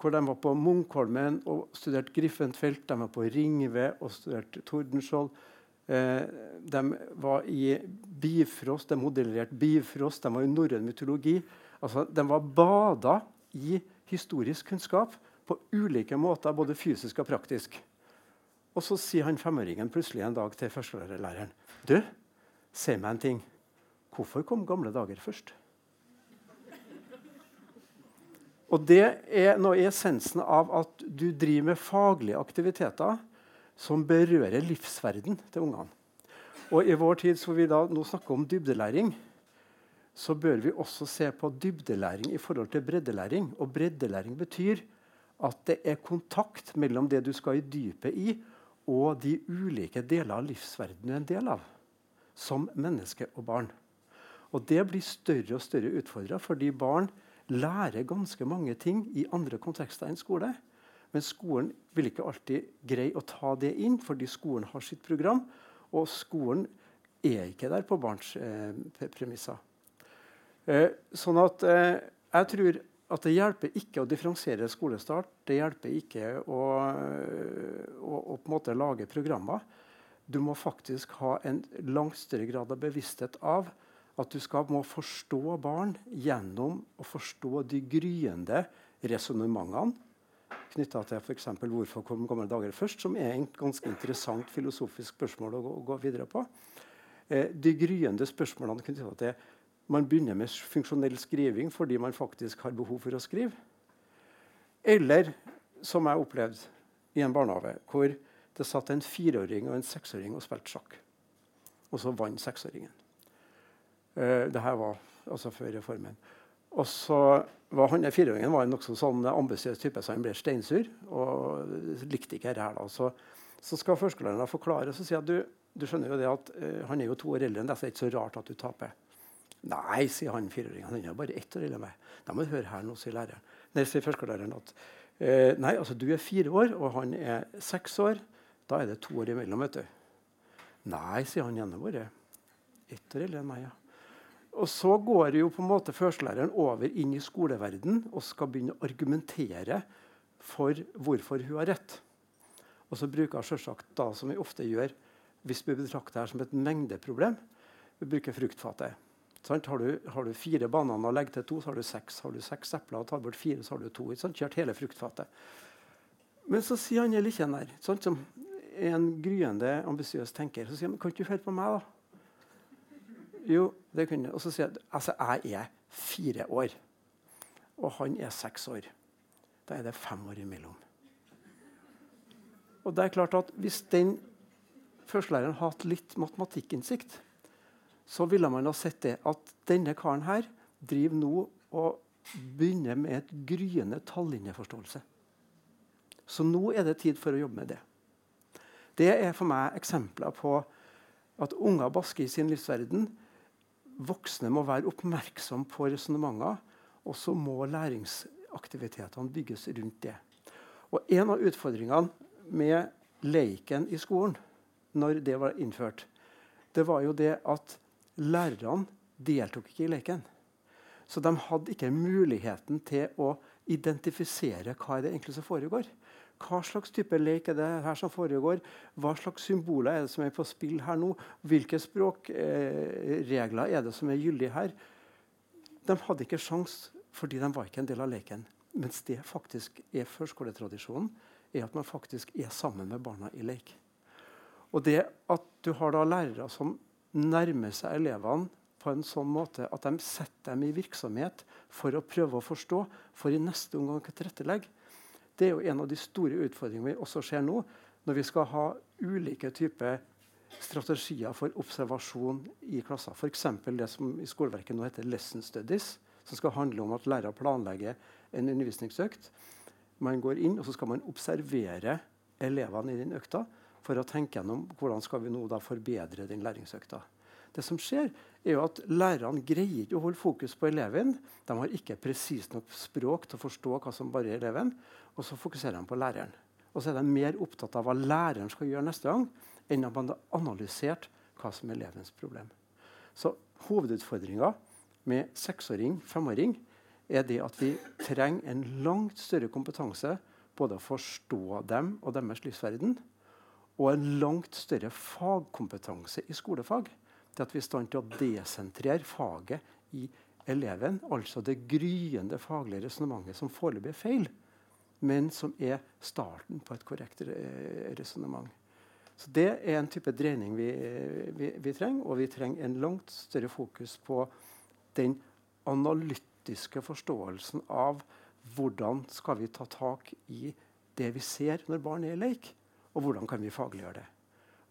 Hvor de var på Munkholmen og studerte Griffenfeldt, de var på Ringve og studerte Tordenskjold. Eh, de var i Bifrost, de modellerte Bifrost, de var i norrøn mytologi. Altså, de var bada i historisk kunnskap på ulike måter, både fysisk og praktisk. Og så sier han femåringen plutselig en dag til førstelæreren Du, si meg en ting. Hvorfor kom gamle dager først? Og Det er noe i essensen av at du driver med faglige aktiviteter som berører livsverden til ungene. Og I vår tid hvor vi da nå snakker om dybdelæring, så bør vi også se på dybdelæring i forhold til breddelæring. Og breddelæring betyr at det er kontakt mellom det du skal i dypet i, og de ulike deler av livsverdenen du er en del av. Som menneske og barn. Og Det blir større og større utfordra, fordi barn lærer ganske mange ting i andre kontekster enn skole. Men skolen vil ikke alltid greie å ta det inn, fordi skolen har sitt program. Og skolen er ikke der på barns eh, premisser. Eh, sånn at eh, jeg tror at det hjelper ikke å differensiere skolestart. Det hjelper ikke å, å, å på en måte lage programmer. Du må faktisk ha en langt større grad av bevissthet av at du skal må forstå barn gjennom å forstå de gryende resonnementene knytta til f.eks. hvorfor kom gamle dager først, som er et ganske interessant filosofisk spørsmål å gå, å gå videre på. Eh, de gryende spørsmålene knytta til man begynner med funksjonell skriving fordi man faktisk har behov for å skrive. Eller som jeg opplevde i en barnehage, hvor det satt en fireåring og en seksåring og spilte sjakk. Og så vant seksåringen. Uh, det her var altså før reformen. Og så var han fireåringen var en nokså sånn ambisiøs type, så han ble steinsur. Og likte ikke dette. da. Så, så skal førskolelæreren forklare, så sier at du, du skjønner jo det at uh, han er jo to år eldre enn deg, så det er ikke så rart at du taper. Nei, sier han fireåringen. Han er bare ett år eldre enn meg. Da må du høre her nå, sier læreren. Nei, sier førskolelæreren at uh, nei, altså du er fire år, og han er seks år. Da er det to år imellom, vet du. Nei, sier han gjennom året. ett år eldre enn meg. ja. Og så går jo på en måte førstelæreren over inn i skoleverden og skal begynne å argumentere for hvorfor hun har rett. Og så bruker hun selvsagt da, som vi ofte gjør hvis vi betrakter det som et mengdeproblem, vi bruker fruktfatet. Har du, har, du, fire bananer og legger til to, så har du seks. Har du seks epler og tar bort fire, så har du to. Kjørt hele fruktfatet. Men så sier han Likkjen der, sånn, som en gryende ambisiøs tenker, så sier han kan ikke du høre på meg, da? Jo, det kunne. Og så sier jeg altså, jeg er fire år, og han er seks år. Da er det fem år imellom. Og det er klart at Hvis den førstelæreren har hatt litt matematikkinnsikt, så ville man ha sett det at denne karen her driver nå og begynner med et gryende tallinjeforståelse. Så nå er det tid for å jobbe med det. Det er for meg eksempler på at unger basker i sin livsverden. Voksne må være oppmerksom på resonnementer, og så må læringsaktivitetene bygges rundt det. Og En av utfordringene med leiken i skolen når det var innført, det var jo det at lærerne deltok ikke i leken. Så de hadde ikke muligheten til å identifisere hva det egentlig som foregår. Hva slags type lek er det her som foregår? Hva slags symboler er det som er på spill her nå? Hvilke språkregler eh, er det som er gyldige her? De hadde ikke sjans fordi de var ikke en del av leken. Mens det faktisk er førskoletradisjonen, er at man faktisk er sammen med barna i lek. Og det at du har da lærere som nærmer seg elevene på en sånn måte at de setter dem i virksomhet for å prøve å forstå, for i neste omgang å tilrettelegge, det er jo en av de store utfordringene vi også ser nå, når vi skal ha ulike typer strategier for observasjon i klasser. F.eks. det som i skoleverket nå heter lesson studies, som skal handle om at lærere planlegger en undervisningsøkt. Man går inn og så skal man observere elevene i den økta for å tenke gjennom hvordan skal vi nå da forbedre den læringsøkta. Det som skjer, er jo at Lærerne greier ikke å holde fokus på eleven. De har ikke presist nok språk til å forstå hva som bare er eleven. Og så fokuserer de på læreren. Og så er de mer opptatt av hva læreren skal gjøre neste gang, enn at man har analysert hva som er elevens problem. Så hovedutfordringa med seksåring, femåring, er det at vi trenger en langt større kompetanse både å forstå dem og deres livsverden, og en langt større fagkompetanse i skolefag til at vi er i stand til å desentrere faget i eleven. Altså det gryende faglige resonnementet som foreløpig er feil, men som er starten på et korrekt resonnement. Så Det er en type dreining vi, vi, vi, trenger, og vi trenger en langt større fokus på den analytiske forståelsen av hvordan skal vi ta tak i det vi ser når barn er i leik, og hvordan kan vi fagliggjøre det.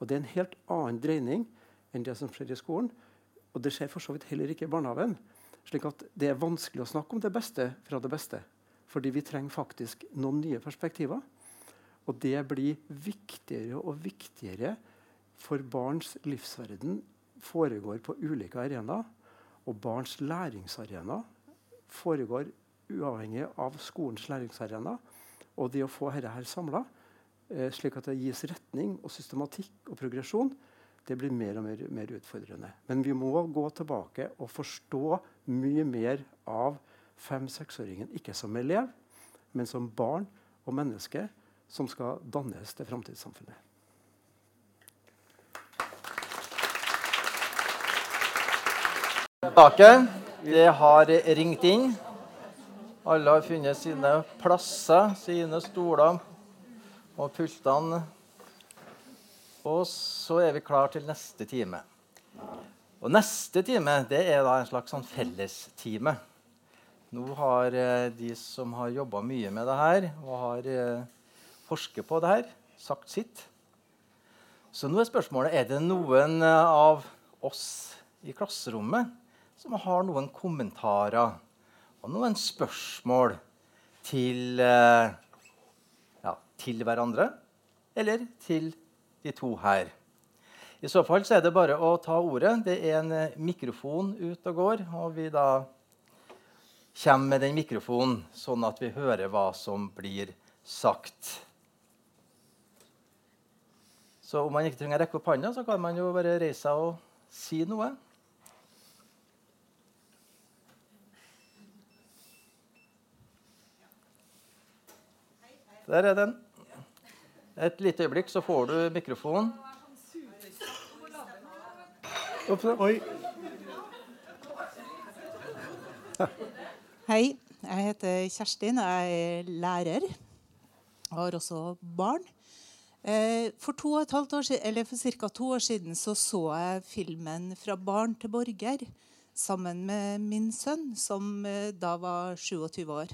Og Det er en helt annen dreining enn det som skjer i skolen. Og det skjer for så vidt heller ikke i barnehagen. slik at det er vanskelig å snakke om det beste fra det beste. Fordi vi trenger faktisk noen nye perspektiver. Og det blir viktigere og viktigere for barns livsverden foregår på ulike arenaer. Og barns læringsarena foregår uavhengig av skolens læringsarena. Og det å få dette samla, eh, slik at det gis retning og systematikk og progresjon, det blir mer og mer, mer, utfordrende. Men vi må gå tilbake og forstå mye mer av fem-seksåringen. Ikke som elev, men som barn og menneske som skal dannes til framtidssamfunnet. Tilbake. Det har ringt inn. Alle har funnet sine plasser, sine stoler og pultene og så er vi klar til neste time. Og neste time det er da en slags sånn fellestime. Nå har eh, de som har jobba mye med det her, og har eh, forsket på det her, sagt sitt. Så nå er spørsmålet er det noen eh, av oss i klasserommet som har noen kommentarer og noen spørsmål til, eh, ja, til hverandre eller til de to her. I så fall så er det bare å ta ordet. Det er en eh, mikrofon ute og går. Og vi da kommer med den mikrofonen, sånn at vi hører hva som blir sagt. Så om man ikke trenger å rekke opp hånda, så kan man jo bare reise seg og si noe. Der er den. Et lite øyeblikk, så får du mikrofonen. Oi. Hei, jeg heter Kjerstin. Jeg er lærer. Jeg har også barn. Eh, for, to og et halvt år siden, eller for ca. to år siden så, så jeg filmen 'Fra barn til borger' sammen med min sønn, som eh, da var 27 år.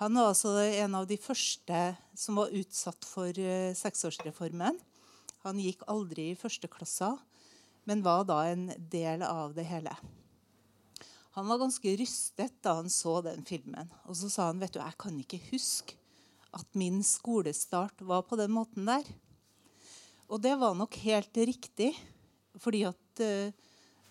Han var altså en av de første som var utsatt for uh, seksårsreformen. Han gikk aldri i første klasse, men var da en del av det hele. Han var ganske rystet da han så den filmen. Og så sa han vet du, jeg kan ikke huske at min skolestart var på den måten der. Og det var nok helt riktig, fordi at uh,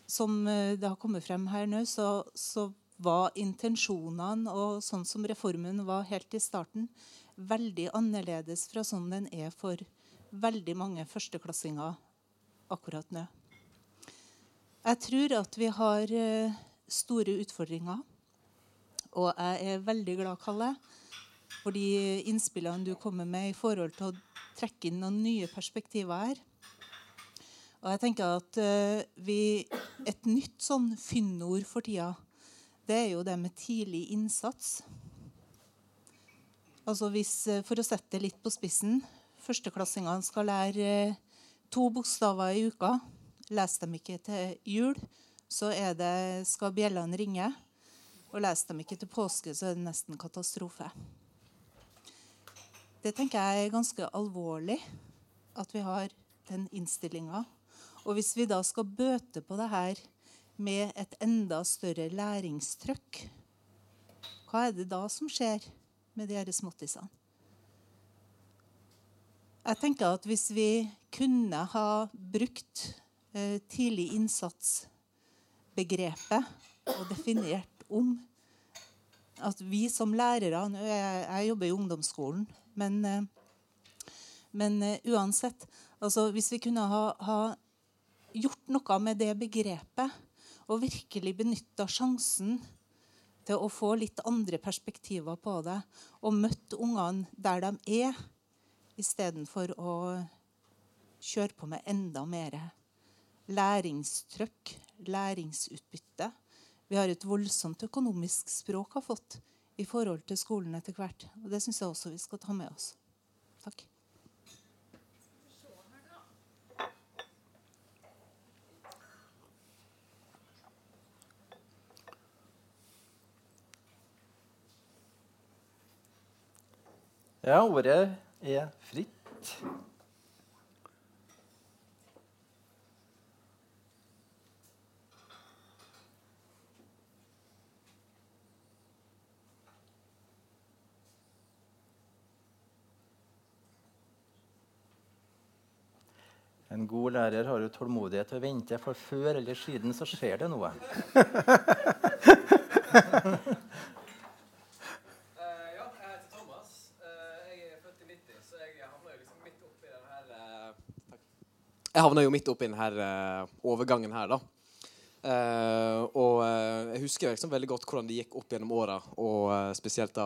som eh, det har kommet frem her nå, så, så var intensjonene og sånn som reformen var helt i starten, veldig annerledes fra sånn den er for veldig mange førsteklassinger akkurat nå. Jeg tror at vi har eh, store utfordringer. Og jeg er veldig glad, Kalle, for de innspillene du kommer med i forhold til å trekke inn noen nye perspektiver her. Og jeg tenker at uh, vi, Et nytt sånn fyndord for tida, det er jo det med tidlig innsats. Altså hvis, uh, For å sette det litt på spissen Førsteklassingene skal lære uh, to bokstaver i uka. Leser dem ikke til jul, så det, skal bjellene ringe. Og leser dem ikke til påske, så er det nesten katastrofe. Det tenker jeg er ganske alvorlig, at vi har den innstillinga. Og hvis vi da skal bøte på det her med et enda større læringstrykk, hva er det da som skjer med de småttisene? Jeg tenker at hvis vi kunne ha brukt eh, tidlig innsats-begrepet og definert om at vi som lærere jeg jobber i ungdomsskolen men, eh, men eh, uansett altså Hvis vi kunne ha, ha, gjort noe med det begrepet og virkelig benytta sjansen til å få litt andre perspektiver på det og møtt ungene der de er, istedenfor å kjøre på med enda mer læringstrykk, læringsutbytte. Vi har et voldsomt økonomisk språk har fått i forhold til skolen etter hvert. Og Det syns jeg også vi skal ta med oss. Takk. Ja, ordet er fritt. En god lærer har jo tålmodighet til å vente, for før eller siden så skjer det noe. Uh, ja, jeg heter Thomas. Uh, jeg er født i 90, så jeg havna jo liksom midt oppi den her uh, Jeg havna jo midt oppi denne her overgangen her, da. og jeg husker liksom veldig godt hvordan det gikk opp gjennom åra, og spesielt da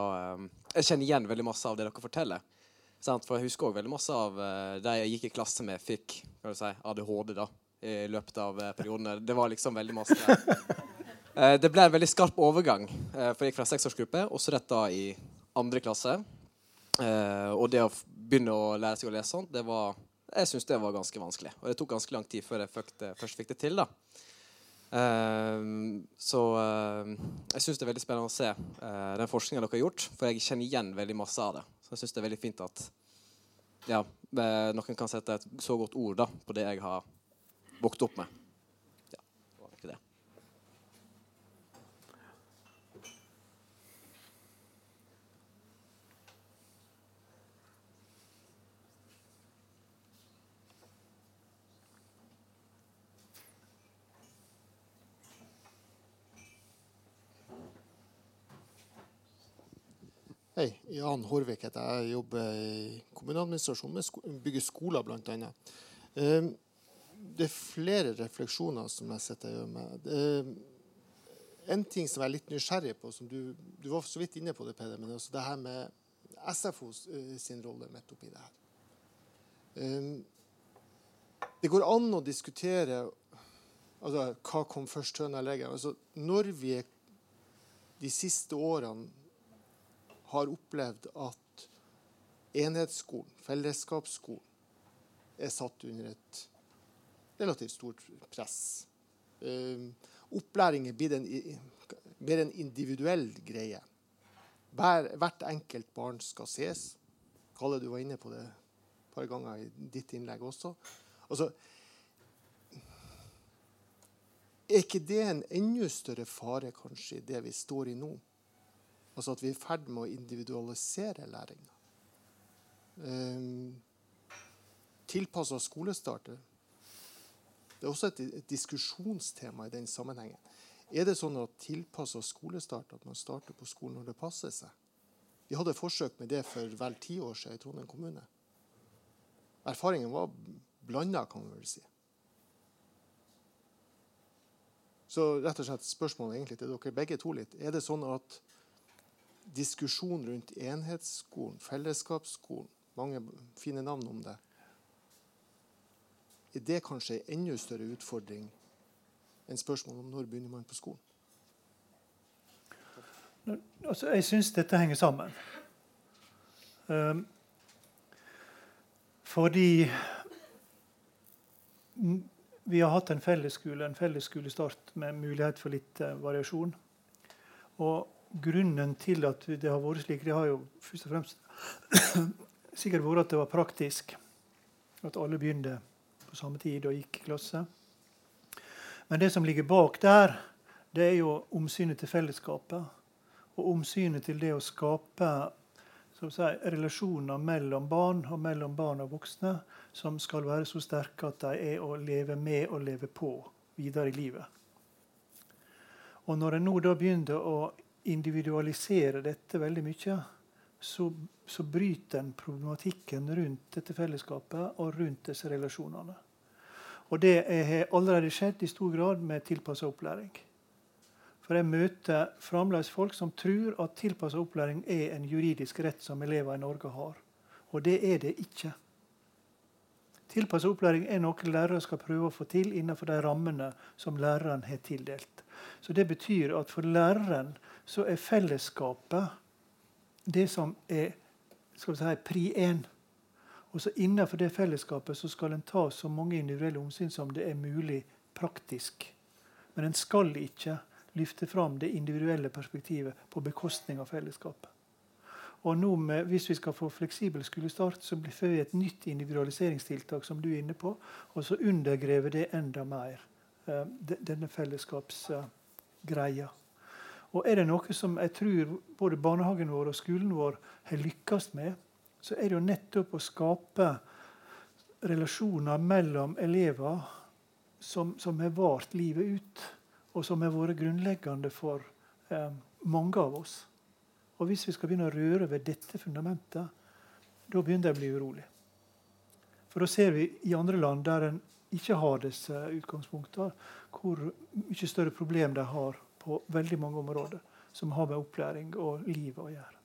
Jeg kjenner igjen veldig masse av det dere forteller. Sant? For jeg husker òg veldig masse av uh, de jeg gikk i klasse med, fikk kan du si, ADHD da, i løpet av uh, periodene. Det var liksom veldig masse uh, Det ble en veldig skarp overgang, for jeg gikk fra seksårsgruppe og så rett da i andre klasse. og det å begynne å lære seg å lese sånt, det var jeg syns det var ganske vanskelig. Og det tok ganske lang tid før jeg det, først fikk det til. da. Uh, så uh, jeg syns det er veldig spennende å se uh, den forskninga dere har gjort, for jeg kjenner igjen veldig masse av det. Så jeg syns det er veldig fint at ja, noen kan sette et så godt ord da, på det jeg har vokst opp med. Hei, Jan Horvik heter jeg. Jobber i kommuneadministrasjonen, med sko bygger skoler, bl.a. Um, det er flere refleksjoner som jeg sitter og gjør med. Um, en ting som jeg er litt nysgjerrig på, som du, du var så vidt inne på det, Peder, men også det her med SFO uh, sin rolle midt oppi det her. Um, det går an å diskutere altså, hva kom først, høna eller egget. Altså, når vi de siste årene har opplevd at enhetsskolen, fellesskapsskolen, er satt under et relativt stort press. Uh, opplæring er blitt en, mer en individuell greie. Hver, hvert enkelt barn skal ses. Kalle, du var inne på det et par ganger i ditt innlegg også. Altså, er ikke det en enda større fare kanskje i det vi står i nå? Altså at vi er i ferd med å individualisere læringa. Um, Tilpassa skolestart det er også et, diskusjonstema i den sammenhengen. Er det sånn at tilpassa skolestart, at man starter på skolen når det passer seg? Vi hadde forsøk med det for vel ti år siden i Trondheim kommune. Erfaringen var blanda, kan man vel si. Så rett og slett spørsmålet egentlig til dere begge to litt. Er det sånn at diskusjon rundt enhetsskolen, fellesskapsskolen, mange fine navn om det, er det kanskje en enda større utfordring enn spørsmålet om når begynner man på skolen? Altså, jeg syns dette henger sammen. Um, fordi vi har hatt en fellesskole, en fellesskolestart med mulighet for litt uh, variasjon. Og grunnen til at det har vært slik, det har jo først og fremst sikkert vært at det var praktisk. At alle begynte på samme tid og gikk i klasse. Men det som ligger bak der, det er jo omsynet til fellesskapet. Og omsynet til det å skape si, relasjoner mellom barn og mellom barn og voksne som skal være så sterke at de er å leve med og leve på videre i livet. Og når en nå da begynner å individualisere dette veldig mye, så, så bryter en problematikken rundt dette fellesskapet og rundt disse relasjonene. Og det har allerede skjedd i stor grad med tilpassa opplæring. For jeg møter fremdeles folk som tror at tilpassa opplæring er en juridisk rett som elever i Norge har. Og det er det ikke. Tilpassa opplæring er noe lærere skal prøve å få til innenfor de rammene som læreren har tildelt. Så Det betyr at for læreren så er fellesskapet det som er skal vi si, pri én. Innenfor det fellesskapet så skal en ta så mange individuelle omsyn som det er mulig praktisk. Men en skal ikke løfte fram det individuelle perspektivet på bekostning av fellesskapet. Og nå med, Hvis vi skal få fleksibel skolestart, så blir vi et nytt individualiseringstiltak som du er inne på, og så undergraver det enda mer uh, denne fellesskapsgreia. Og er det noe som jeg tror både barnehagen vår og skolen vår har lykkes med, så er det jo nettopp å skape relasjoner mellom elever som, som har vart livet ut og som har vært grunnleggende for eh, mange av oss. Og Hvis vi skal begynne å røre ved dette fundamentet, da begynner jeg å bli urolig. For da ser vi i andre land der en ikke har disse utgangspunktene, hvor mye større problem de har på veldig mange områder som har med opplæring og livet å gjøre.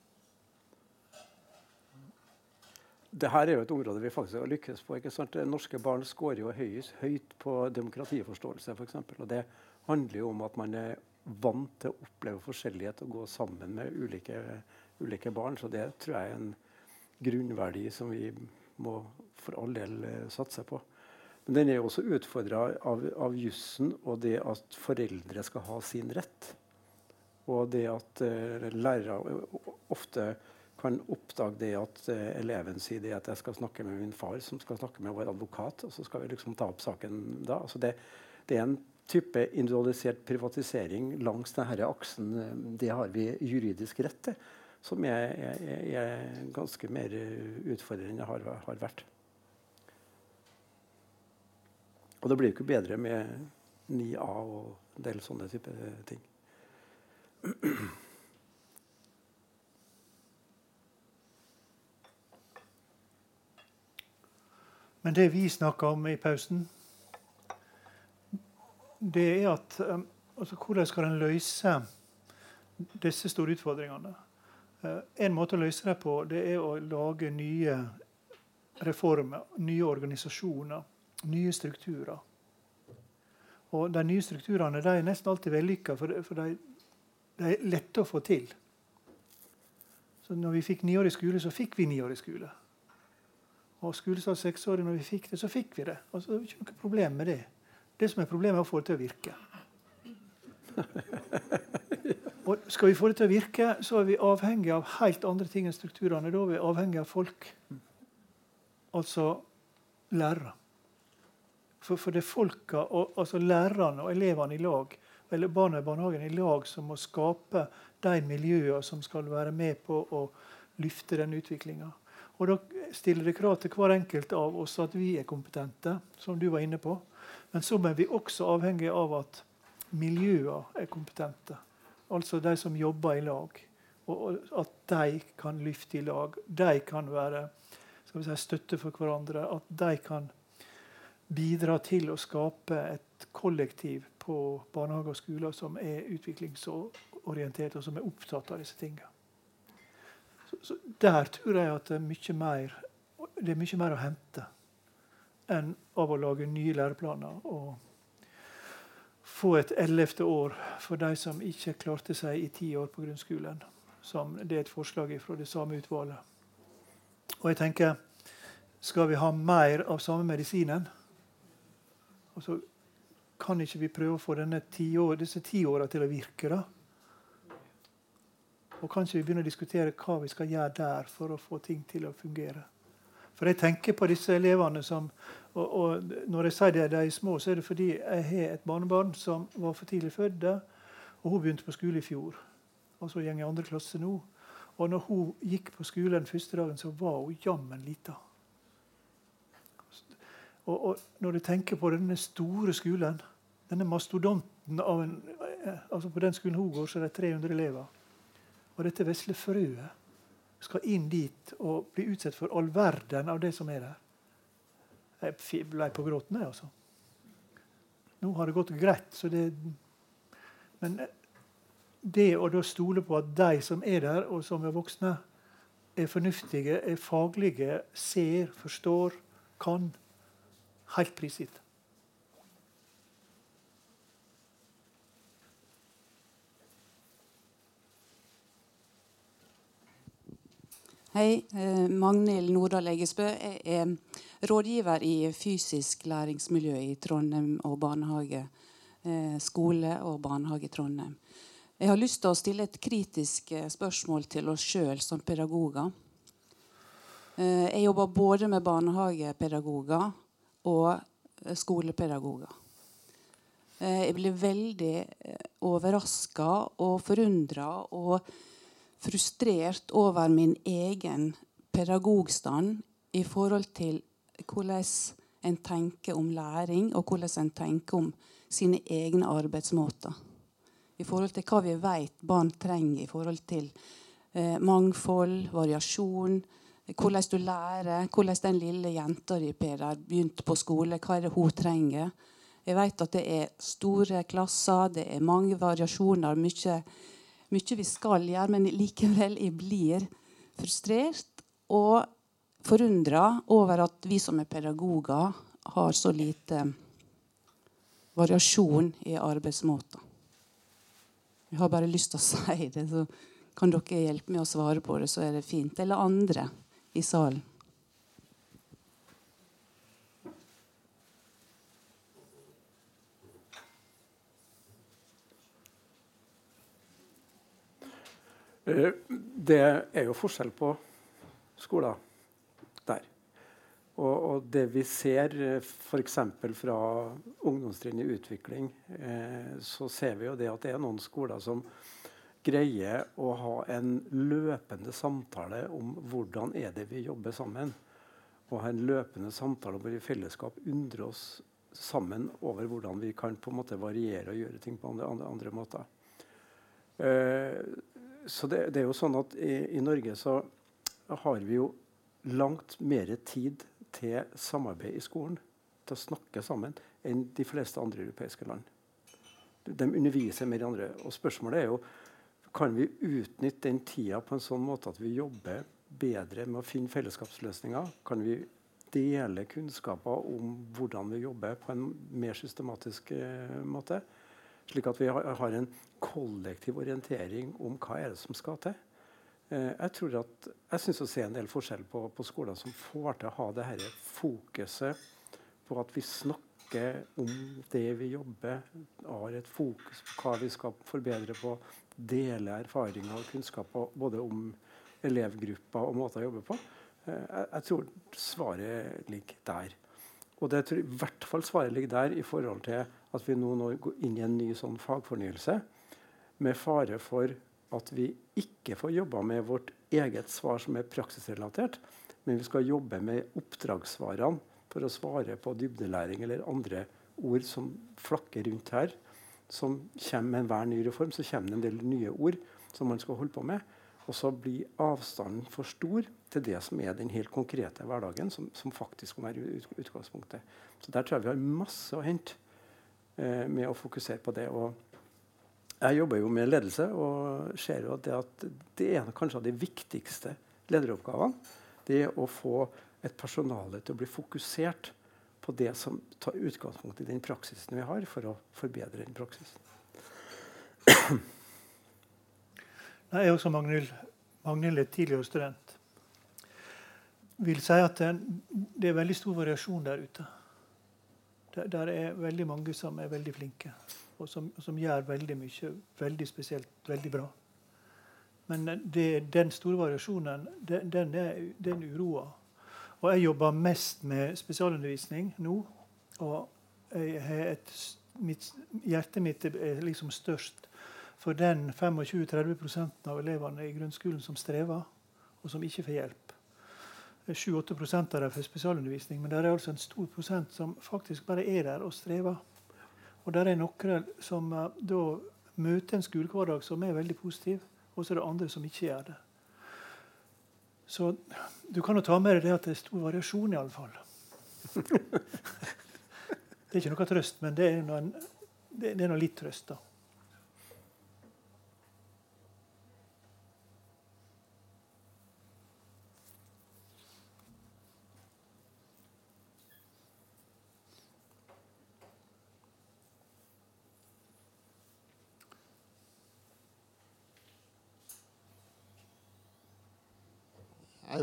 Dette er jo et område vi faktisk har lykkes på. ikke sant? Norske barn skårer jo høyt på demokratiforståelse, f.eks. Og det handler jo om at man er vant til å oppleve forskjellighet og gå sammen med ulike, ulike barn. Så det tror jeg er en grunnverdi som vi må for all del eh, satse på. Men den er jo også utfordra av, av jussen og det at foreldre skal ha sin rett. Og det at uh, lærere ofte kan oppdage det at uh, eleven sier det at jeg skal snakke med min far, som skal snakke med vår advokat, og så skal vi liksom ta opp saken da. Altså det, det er en type individualisert privatisering langs denne aksen, det har vi juridisk rett til. Som er, er, er ganske mer utfordrende enn det har, har, vært. Og det blir jo ikke bedre med 9A og en del sånne type ting. Men det vi snakka om i pausen, det er at um, altså, Hvordan skal en løse disse store utfordringene? Uh, en måte å løse det på det er å lage nye reformer, nye organisasjoner, nye strukturer. Og De nye strukturene de er nesten alltid vellykka, for, for de, de, er lette å få til. Så når vi fikk niårig skole, så fikk vi niårig skole. Og skolestart seksårig, når vi fikk det, så fikk vi det. Og så er det ikke noe problem med det. Det som er problemet, er å få det til å virke. Og skal vi få det til å virke, så er vi avhengig av helt andre ting enn strukturene. Da er vi avhengig av folk. Altså lærere. For, for det er folka, og, altså lærerne og elevene i lag, eller barna i barnehagen i lag, som må skape de miljøene som skal være med på å løfte den utviklinga. Og da stiller det krav til hver enkelt av oss at vi er kompetente, som du var inne på. Men så er vi også avhengig av at miljøene er kompetente. Altså de som jobber i lag. Og at de kan lyfte i lag. De kan være si, støtte for hverandre. At de kan bidra til å skape et kollektiv på barnehager og skoler som er utviklingsorientert, og som er opptatt av disse tingene. Så, så der tror jeg at det er mye mer, er mye mer å hente enn av å lage nye læreplaner og få et ellevte år for de som ikke klarte seg i ti år på grunnskolen. Som det er et forslag fra det samme utvalget. Og jeg tenker skal vi ha mer av samme medisinen, og så kan ikke vi prøve å få ti år, disse ti åra til å virke. da? Og kanskje vi begynner å diskutere hva vi skal gjøre der for å få ting til å fungere? For jeg tenker på disse elevene som og, og, Når jeg sier det, de er små, så er det fordi jeg har et barnebarn som var for tidlig født. Og hun begynte på skole i fjor. Og så går i andre klasse nå. Og når hun gikk på skolen første dagen, så var hun jammen lita. Og, og, når du tenker på denne store skolen, denne mastodonten en, altså På den skolen hun går, så er det 300 elever. Og dette vesle frøet skal inn dit og bli utsatt for all verden av det som er der. Jeg ble på gråten, jeg, altså. Nå har det gått greit, så det Men det å da stole på at de som er der, og som er voksne, er fornuftige, er faglige, ser, forstår, kan, helt prisgitt. Hei, eh, Magnhild Nordahl Eggesbø. Jeg er rådgiver i fysisk læringsmiljø i Trondheim og barnehage. Eh, skole og barnehage i Trondheim. Jeg har lyst til å stille et kritisk eh, spørsmål til oss sjøl som pedagoger. Jeg jobber både med barnehagepedagoger og skolepedagoger. Jeg ble veldig overraska og forundra og frustrert over min egen pedagogstand i forhold til hvordan en tenker om læring, og hvordan en tenker om sine egne arbeidsmåter. I forhold til hva vi vet barn trenger i forhold til eh, mangfold, variasjon, hvordan du lærer, hvordan den lille jenta di har begynte på skole, hva er det hun trenger. Jeg vet at det er store klasser, det er mange variasjoner, mye mye vi skal gjøre, men likevel jeg blir frustrert og forundra over at vi som er pedagoger, har så lite variasjon i arbeidsmåter. Jeg har bare lyst til å si det, så kan dere hjelpe meg å svare på det, så er det fint. Eller andre i salen. Eh, det er jo forskjell på skoler der. Og, og det vi ser eh, f.eks. fra ungdomstrinn i utvikling, eh, så ser vi jo det at det er noen skoler som greier å ha en løpende samtale om hvordan er det vi jobber sammen. Og ha en løpende samtale hvor vi i fellesskap undrer oss sammen over hvordan vi kan på en måte variere og gjøre ting på andre, andre, andre måter. Uh, så det, det, er jo sånn at i, i, Norge så har vi jo langt mer tid til samarbeid i skolen, til å snakke sammen, enn de fleste andre europeiske land. De underviser mer i andre. Og spørsmålet er jo kan vi utnytte den tida på en sånn måte at vi jobber bedre med å finne fellesskapsløsninger? Kan vi dele kunnskaper om hvordan vi jobber på en mer systematisk eh, måte? Slik at vi har, en kollektiv orientering om hva er det som skal til. Eh, jeg tror at, jeg syns å se en del forskjell på, på, skoler som får til å ha det her fokuset på at vi snakker om det vi jobber, har et fokus på hva vi skal forbedre på, dele erfaringer og kunnskaper både om elevgrupper og måter å jobbe på. Eh, jeg, tror svaret ligger der. Og det tror jeg i hvert fall svaret ligger der i forhold til at vi nå, nå går inn i en ny sånn fagfornyelse med fare for at vi ikke får jobba med vårt eget svar som er praksisrelatert, Men vi skal jobbe med oppdragsvarene for å svare på dybdelæring eller andre ord som flakker rundt her. Som kommer med enhver ny reform, så kommer det en del nye ord som man skal holde på med. Og så blir avstanden for stor til det som er den helt konkrete hverdagen, som, som faktisk må være utgangspunktet. Så der tror jeg vi har masse å hente eh, med å fokusere på det. Og jeg jobber jo med ledelse og ser jo at det, at det er kanskje av de viktigste lederoppgavene. Det å få et personale til å bli fokusert på det som tar utgangspunkt i den praksisen vi har, for å forbedre den praksisen. Jeg er også Magnhild, Magnhild er tidligere student. vil si at det er veldig stor variasjon der ute. Der, der er veldig mange som er veldig flinke, og som, som gjør veldig mye veldig spesielt, veldig bra. Men det, den store variasjonen, den, den, er, den uroer. Og jeg jobber mest med spesialundervisning nå. Og et, mitt, hjertet mitt er liksom størst for den 25-30% av elevene i grunnskolen som strever, og som ikke får hjelp. 7-8 av dem får spesialundervisning, men det er altså en stor prosent som faktisk bare er der og strever. Og det er noen som uh, da møter en skolehverdag som er veldig positiv, og så er det andre som ikke gjør det. Så du kan jo ta med deg det at det er stor variasjon, iallfall. det er ikke noe trøst, men det er noe, litt trøst, da.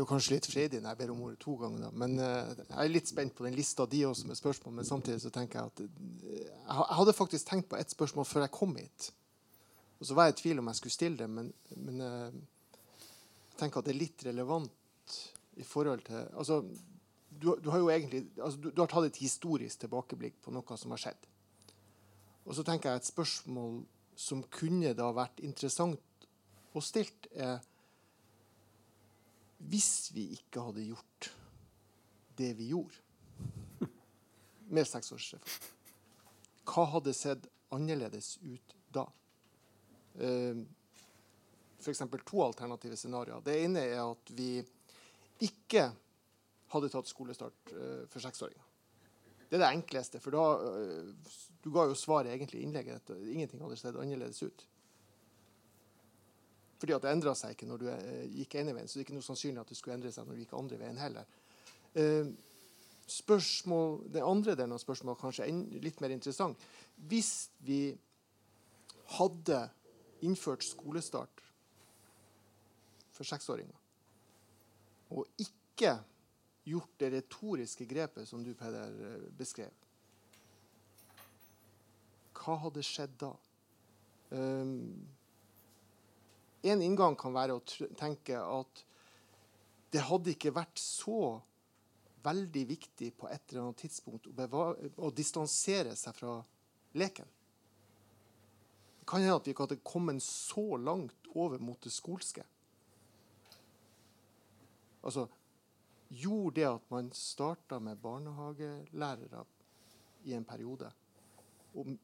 Jo kanskje litt freidig når jeg ber om ordet to ganger. Da. Men uh, jeg er litt spent på den lista de også med spørsmål. Men samtidig så tenker jeg at uh, Jeg hadde faktisk tenkt på ett spørsmål før jeg kom hit. Og så var jeg i tvil om jeg skulle stille det, men, men jeg tenker at det er litt relevant i forhold til Altså, du, du har jo egentlig altså, du, du, har tatt et historisk tilbakeblikk på noe som har skjedd. Og så tenker jeg et spørsmål som kunne da vært interessant å stilt, er hvis vi ikke hadde gjort det vi gjorde med seksårsreformen, hva hadde sett annerledes ut da? Uh, F.eks. to alternative scenarioer. Det ene er at vi ikke hadde tatt skolestart uh, for seksåringer. Det er det enkleste, for da uh, Du ga jo svaret egentlig i innlegget. Ingenting hadde sett annerledes ut. Fordi at det endra seg ikke når du eh, gikk ene veien. Så det er ikke noe sannsynlig at det skulle endre seg når du gikk andre veien heller. Eh, spørsmål, det andre delen av spørsmålet kanskje er litt mer interessant. Hvis vi hadde innført skolestart for seksåringer, og ikke gjort det retoriske grepet som du, Peder, eh, beskrev, hva hadde skjedd da? Um, en inngang kan være å tenke at det hadde ikke vært så veldig viktig på et eller annet tidspunkt å, å distansere seg fra leken. Det kan hende at vi ikke hadde kommet så langt over mot det skolske. Altså, Gjorde det at man starta med barnehagelærere i en periode, og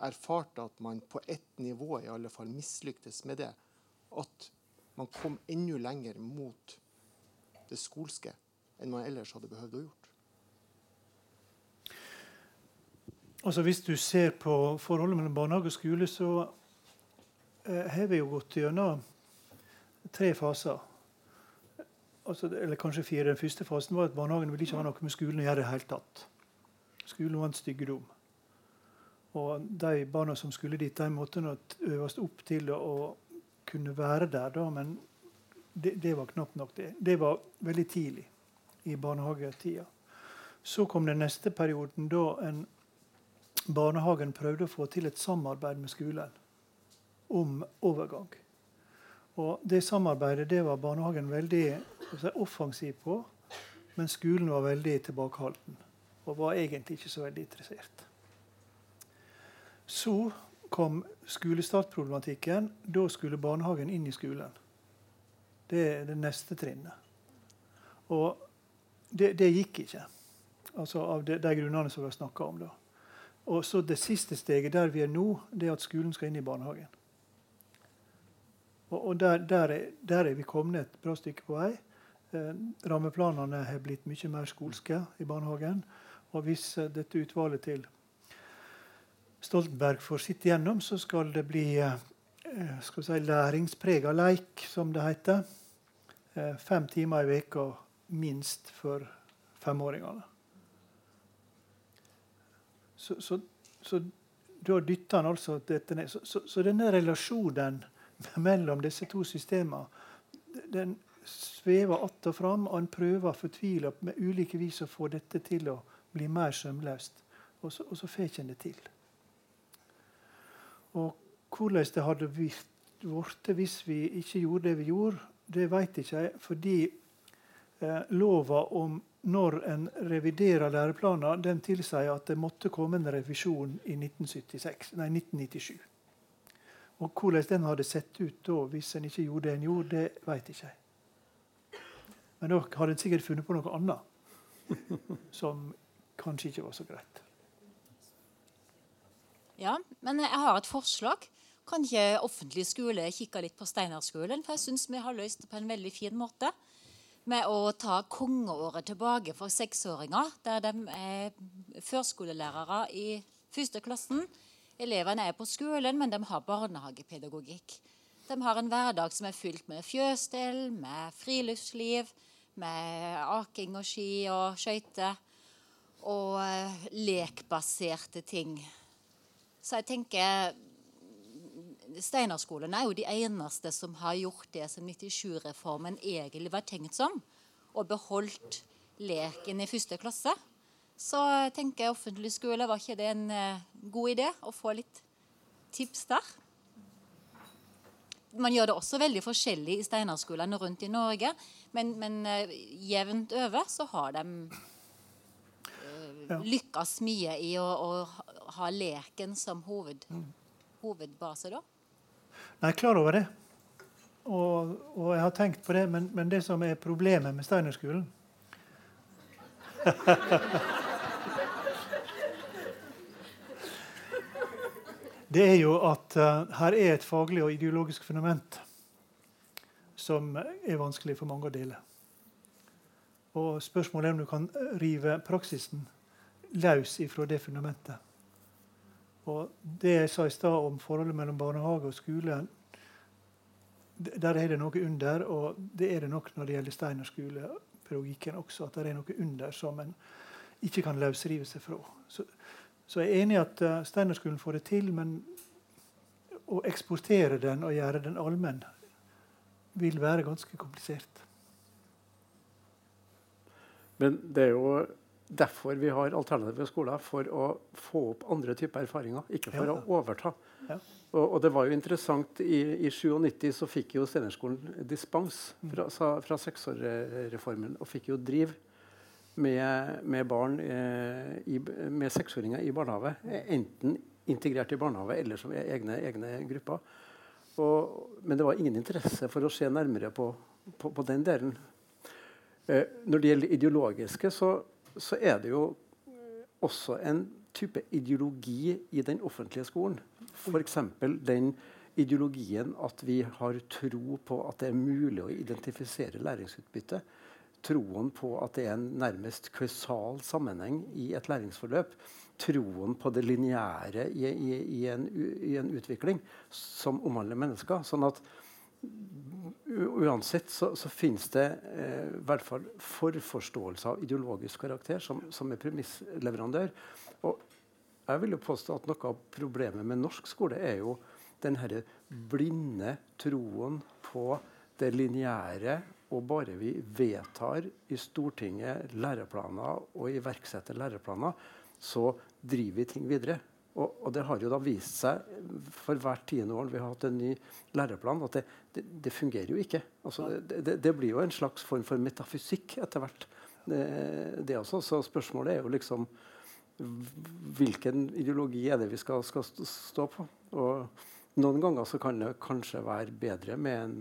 erfarte at man på ett nivå i alle fall mislyktes med det, at man kom enda lenger mot det skolske enn man ellers hadde behøvd å gjort. Altså Hvis du ser på forholdet mellom barnehage og skole, så eh, har vi jo gått gjennom tre faser. Altså, eller kanskje fire. Den første fasen var at barnehagen ville ikke ha noe med skolen å gjøre. det hele tatt. Skolen var en styggedom. Og de barna som skulle dit, de måtte øves opp til å kunne være der, da, men det, det, var knapt nok det. Det var veldig tidlig i barnehagetida. Så kom den neste perioden da en barnehagen prøvde å få til et samarbeid med skolen om overgang. Og Det samarbeidet det var barnehagen veldig si, offensiv på, men skolen var veldig tilbakeholden og var egentlig ikke så veldig interessert. Så kom skolestartproblematikken. Da skulle barnehagen inn i skolen. Det er det neste trinnet. Og det, det gikk ikke. Altså av de, de grunnene som vi har snakka om. da. Og så Det siste steget der vi er nå, det er at skolen skal inn i barnehagen. Og, og der, der, er, der, er, vi kommet et bra stykke på vei. Eh, rammeplanene har blitt mye mer skolske i barnehagen. Og hvis eh, dette utvalget til Stoltenberg får sitte gjennom, så skal det bli eh, skal si, læringsprega leik, som det heter. Eh, fem timer i veka minst for femåringene. Så, så, så da dytter han altså dette ned. Så, så, så, denne relasjonen mellom disse to systemene den svever att og fram, og en prøver fortvila med ulike vis å få dette til å bli mer sømløst. Og så, og så får en det til. Og hvordan det hadde blitt hvis vi ikke gjorde det vi gjorde, det vet ikke jeg. Fordi eh, lova om når en reviderer læreplaner, den tilsier at det måtte komme en revisjon i 1976, nei, 1997. Og Hvordan den hadde sett ut da, hvis en ikke gjorde det en gjorde, det vet ikke jeg. Men da hadde en sikkert funnet på noe annet som kanskje ikke var så greit. Ja, men jeg har et forslag. Kan ikke offentlig skole kikke litt på Steinerskolen? For jeg syns vi har løst det på en veldig fin måte med å ta kongeåret tilbake for seksåringer, der de er førskolelærere i første klassen. Elevene er på skolen, men de har barnehagepedagogikk. De har en hverdag som er fylt med fjøsstell, med friluftsliv, med aking og ski og skøyter. Og eh, lekbaserte ting. Så jeg tenker Steinerskolen er jo de eneste som har gjort det som 97-reformen egentlig var tenkt som, og beholdt leken i første klasse. Så tenker jeg offentlig skole, var ikke det en uh, god idé å få litt tips der? Man gjør det også veldig forskjellig i Steinerskolene rundt i Norge, men, men uh, jevnt over så har de ja. lykkes mye i å, å ha leken som hoved, mm. hovedbase, da. Nei, jeg er klar over det. Og, og, jeg har tenkt på det, men, men det som er problemet med Steinerskolen Det er jo at uh, her er et faglig og ideologisk fundament som er vanskelig for mange å dele. Og spørsmålet er om du kan rive praksisen løs ifra det fundamentet. Og det jeg sa i stad om forholdet mellom barnehage og skole, der er det noe under. Og det er det nok når det gjelder Steiner skole-pedagogikken også, at det er noe under som en ikke kan løsrive seg fra. Så, så jeg er enig i at uh, Steinerskolen får det til, men å eksportere den og gjøre den allmenn vil være ganske komplisert. Men det er jo derfor vi har alternative skoler, for å få opp andre typer erfaringer, ikke for ja. å overta. Ja. Og, og, det var jo interessant, I, i 97 så fikk jo Steinerskolen dispens fra, fra seksårsreformen og fikk jo drive med, med barn eh, i, med seksåringer i barnehage. Enten integrert i barnehage eller som egne, egne grupper. Og, men det var ingen interesse for å se nærmere på, på, på den delen. Eh, når det gjelder ideologiske, så så er det jo også en type ideologi i den offentlige skolen. F.eks. den ideologien at vi har tro på at det er mulig å identifisere læringsutbytte. Troen på at det er en nærmest kausal sammenheng i et læringsforløp. Troen på det lineære i, i, i, en, i, en, utvikling som omhandler mennesker. Sånn at uansett så, så finnes det eh, i hvert fall forforståelse av ideologisk karakter som, som er premissleverandør. Og jeg vil jo påstå at Noe av problemet med norsk skole er jo den herre blinde troen på det lineære. Og bare vi vedtar i Stortinget læreplaner og iverksetter læreplaner, så driver vi ting videre. Og, og, det har jo da vist seg for hvert tiende år vi har hatt en ny læreplan, at det, det, det fungerer jo ikke. Altså, det, det, blir jo en slags form for metafysikk etter hvert. Det, også. Så spørsmålet er jo liksom hvilken ideologi er det vi skal, skal stå på? Og noen ganger så kan det kanskje være bedre med en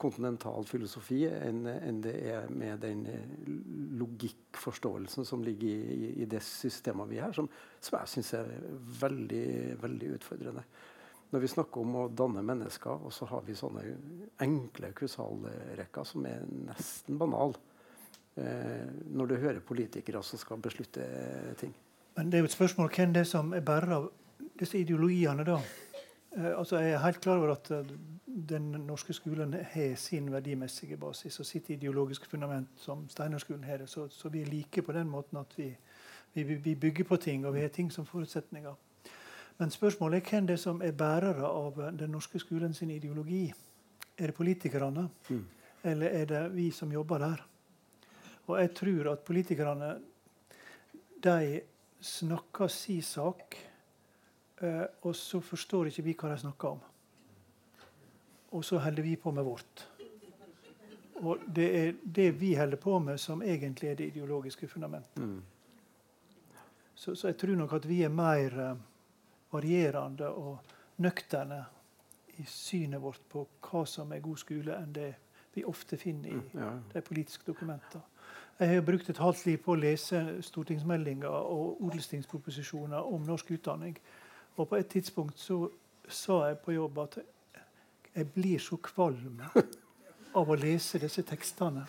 kontinental filosofi enn, en det er med den eh, logikkforståelsen som ligger i, i, i det systemet vi har, som, som jeg syns er veldig, veldig utfordrende. Når vi snakker om å danne mennesker, og så har vi sånne enkle kausalrekker som er nesten banale. Eh, når du hører politikere som skal beslutte ting. Men det er jo et spørsmål hvem det er som er bærer av disse ideologiene. da. Eh, altså Jeg er helt klar over at eh, den norske skolen har sin verdimessige basis og sitt ideologiske fundament, som Steinerskolen har det. Så, så, vi er like på den måten at vi, vi, vi, bygger på ting, og vi har ting som forutsetninger. Men spørsmålet er hvem det er som er bærere av den norske skolen sin ideologi. Er det politikerne, mm. eller er det vi som jobber der? Og jeg tror at politikerne de snakker si sak, og så forstår ikke vi hva de snakker om. Og så holder vi på med vårt. Og det er det vi holder på med, som egentlig er det ideologiske fundamentet. Mm. Så, så, jeg tror nok at vi er mer uh, varierende og nøkterne i synet vårt på hva som er god skole, enn det vi ofte finner i mm, ja. de politiske dokumentene. Jeg har brukt et halvt liv på å lese stortingsmeldinger og odelstingsproposisjoner om norsk utdanning. Og på et tidspunkt så sa jeg på jobb at jeg blir så kvalm av å lese disse tekstene.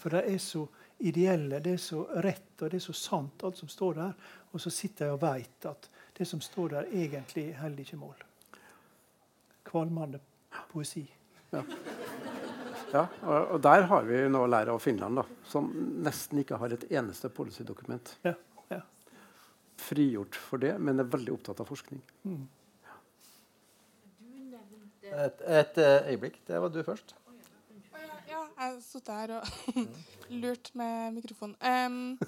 For de er så ideelle, det er så rett og det er så sant, alt som står der. Og så sitter jeg og veit at det som står der, egentlig holder ikke mål. Kvalmende poesi. Ja. Ja, og, der har vi noe å lære av Finland, da, som nesten ikke har et eneste policydokument. Ja. Frigjort for det, men er veldig opptatt av forskning. Mm. Et, et, eh, øyeblikk. Det var du først. Ja, jeg satt her og lurt med mikrofonen. Um,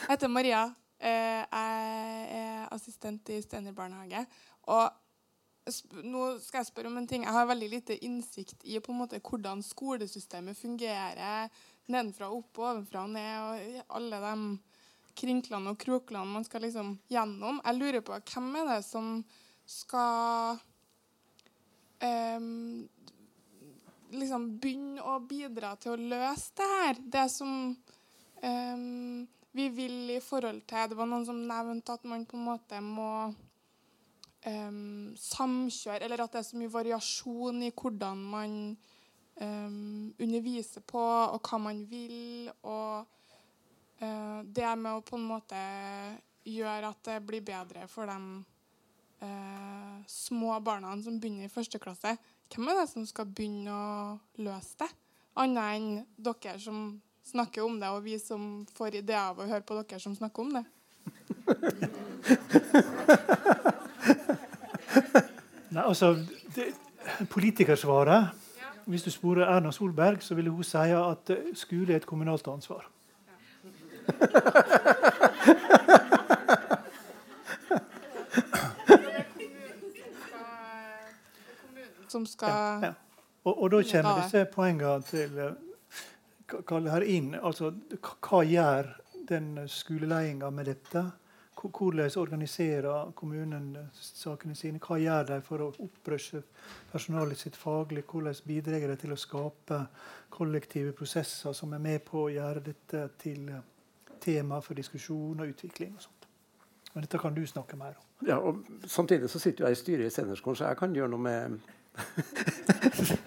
jeg heter Maria. Uh, jeg er assistent i Stener barnehage. Og nå skal jeg spørre om en ting. Jeg har veldig lite innsikt i på en måte hvordan skolesystemet fungerer nedenfra og opp, ovenfra og ned, og alle de krinklene og kroklene man skal liksom gjennom. Jeg lurer på hvem er det som skal um, liksom begynne å bidra til å løse det her? Det som um, vi vil i forhold til Det var noen som nevnte at man på en måte må um, samkjøre, eller at det er så mye variasjon i hvordan man underviser på, og hva man vil. Og uh, det med å på en måte gjøre at det blir bedre for de uh, små barna som begynner i første klasse. Hvem er det som skal begynne å løse det? Annet enn dere som snakker om det, og vi som får ideer av å høre på dere som snakker om det. Nei, altså, det, Politikersvaret Hvis du sporer Erna Solberg, så ville hun si at eh, skole er et kommunalt ansvar. Som skal ja, ja. Og, og, da kommer disse poengene til Kalle her inn. Altså, hva gjør den skoleledelsen med dette? Hvordan organiserer kommunen sakene sine? Hva gjør de for å opprushe personalet sitt faglig? Hvordan bidrar de til å skape kollektive prosesser som er med på å gjøre dette til tema for diskusjon og utvikling? og sånt. Men dette kan du snakke mer om. Ja, og Samtidig så sitter jeg i styret i Senderskolen, så jeg kan gjøre noe med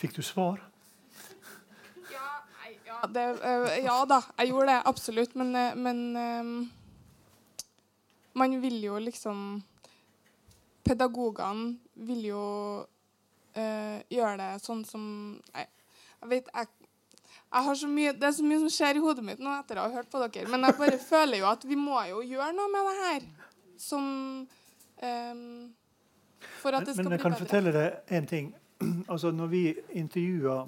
Fikk du svar? det, uh, ja da, jeg gjorde det absolutt. Men, uh, men um, man vil jo liksom Pedagogene vil jo uh, gjøre det sånn som Jeg, jeg vet jeg, jeg har så mye, Det er så mye som skjer i hodet mitt nå etter å ha hørt på dere. Men jeg bare føler jo at vi må jo gjøre noe med det her. Som um, For at det skal bli bedre. men jeg kan fortelle deg én ting. Altså, når vi intervjuer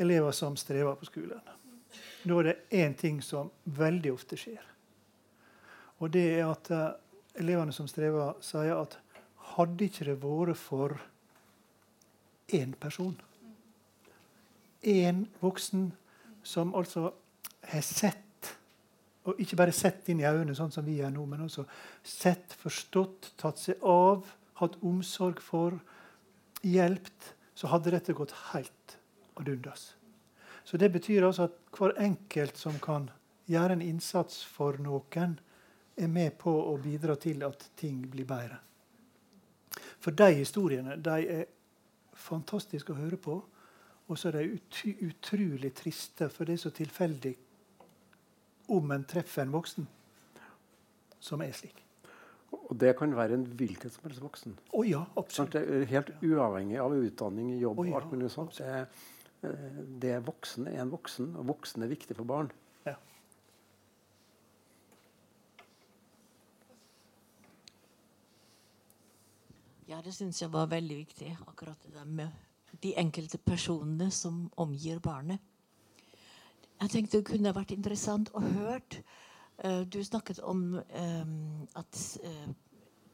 elever som strever på skolen. Da er det én ting som veldig ofte skjer. Og det er at uh, elevene som strever, sier at hadde ikke det vært for én person, én voksen, som altså har sett og ikke bare sett inn i øynene, sånn som vi gjør nå, men også sett, forstått, tatt seg av, hatt omsorg for, hjulpet, så hadde dette gått helt ad undas. Så det betyr altså at hver enkelt som kan gjøre en innsats for noen, er med på å bidra til at ting blir bedre. For de historiene de er fantastiske å høre på. Og så er de ut utrolig triste, for det er så tilfeldig om en treffer en voksen som er slik. Og det kan være en hvilken som helst voksen? Oh, ja, absolutt. Helt uavhengig av utdanning, jobb oh, ja, alt mulig sånt. Det, eh, det er voksen er en voksen, og voksen er viktig for barn. Ja. ja, det syns jeg var veldig viktig. Akkurat det der med de enkelte personene som omgir barnet. Jeg tenkte det kunne vært interessant å høre Uh, du snakket om um, at uh,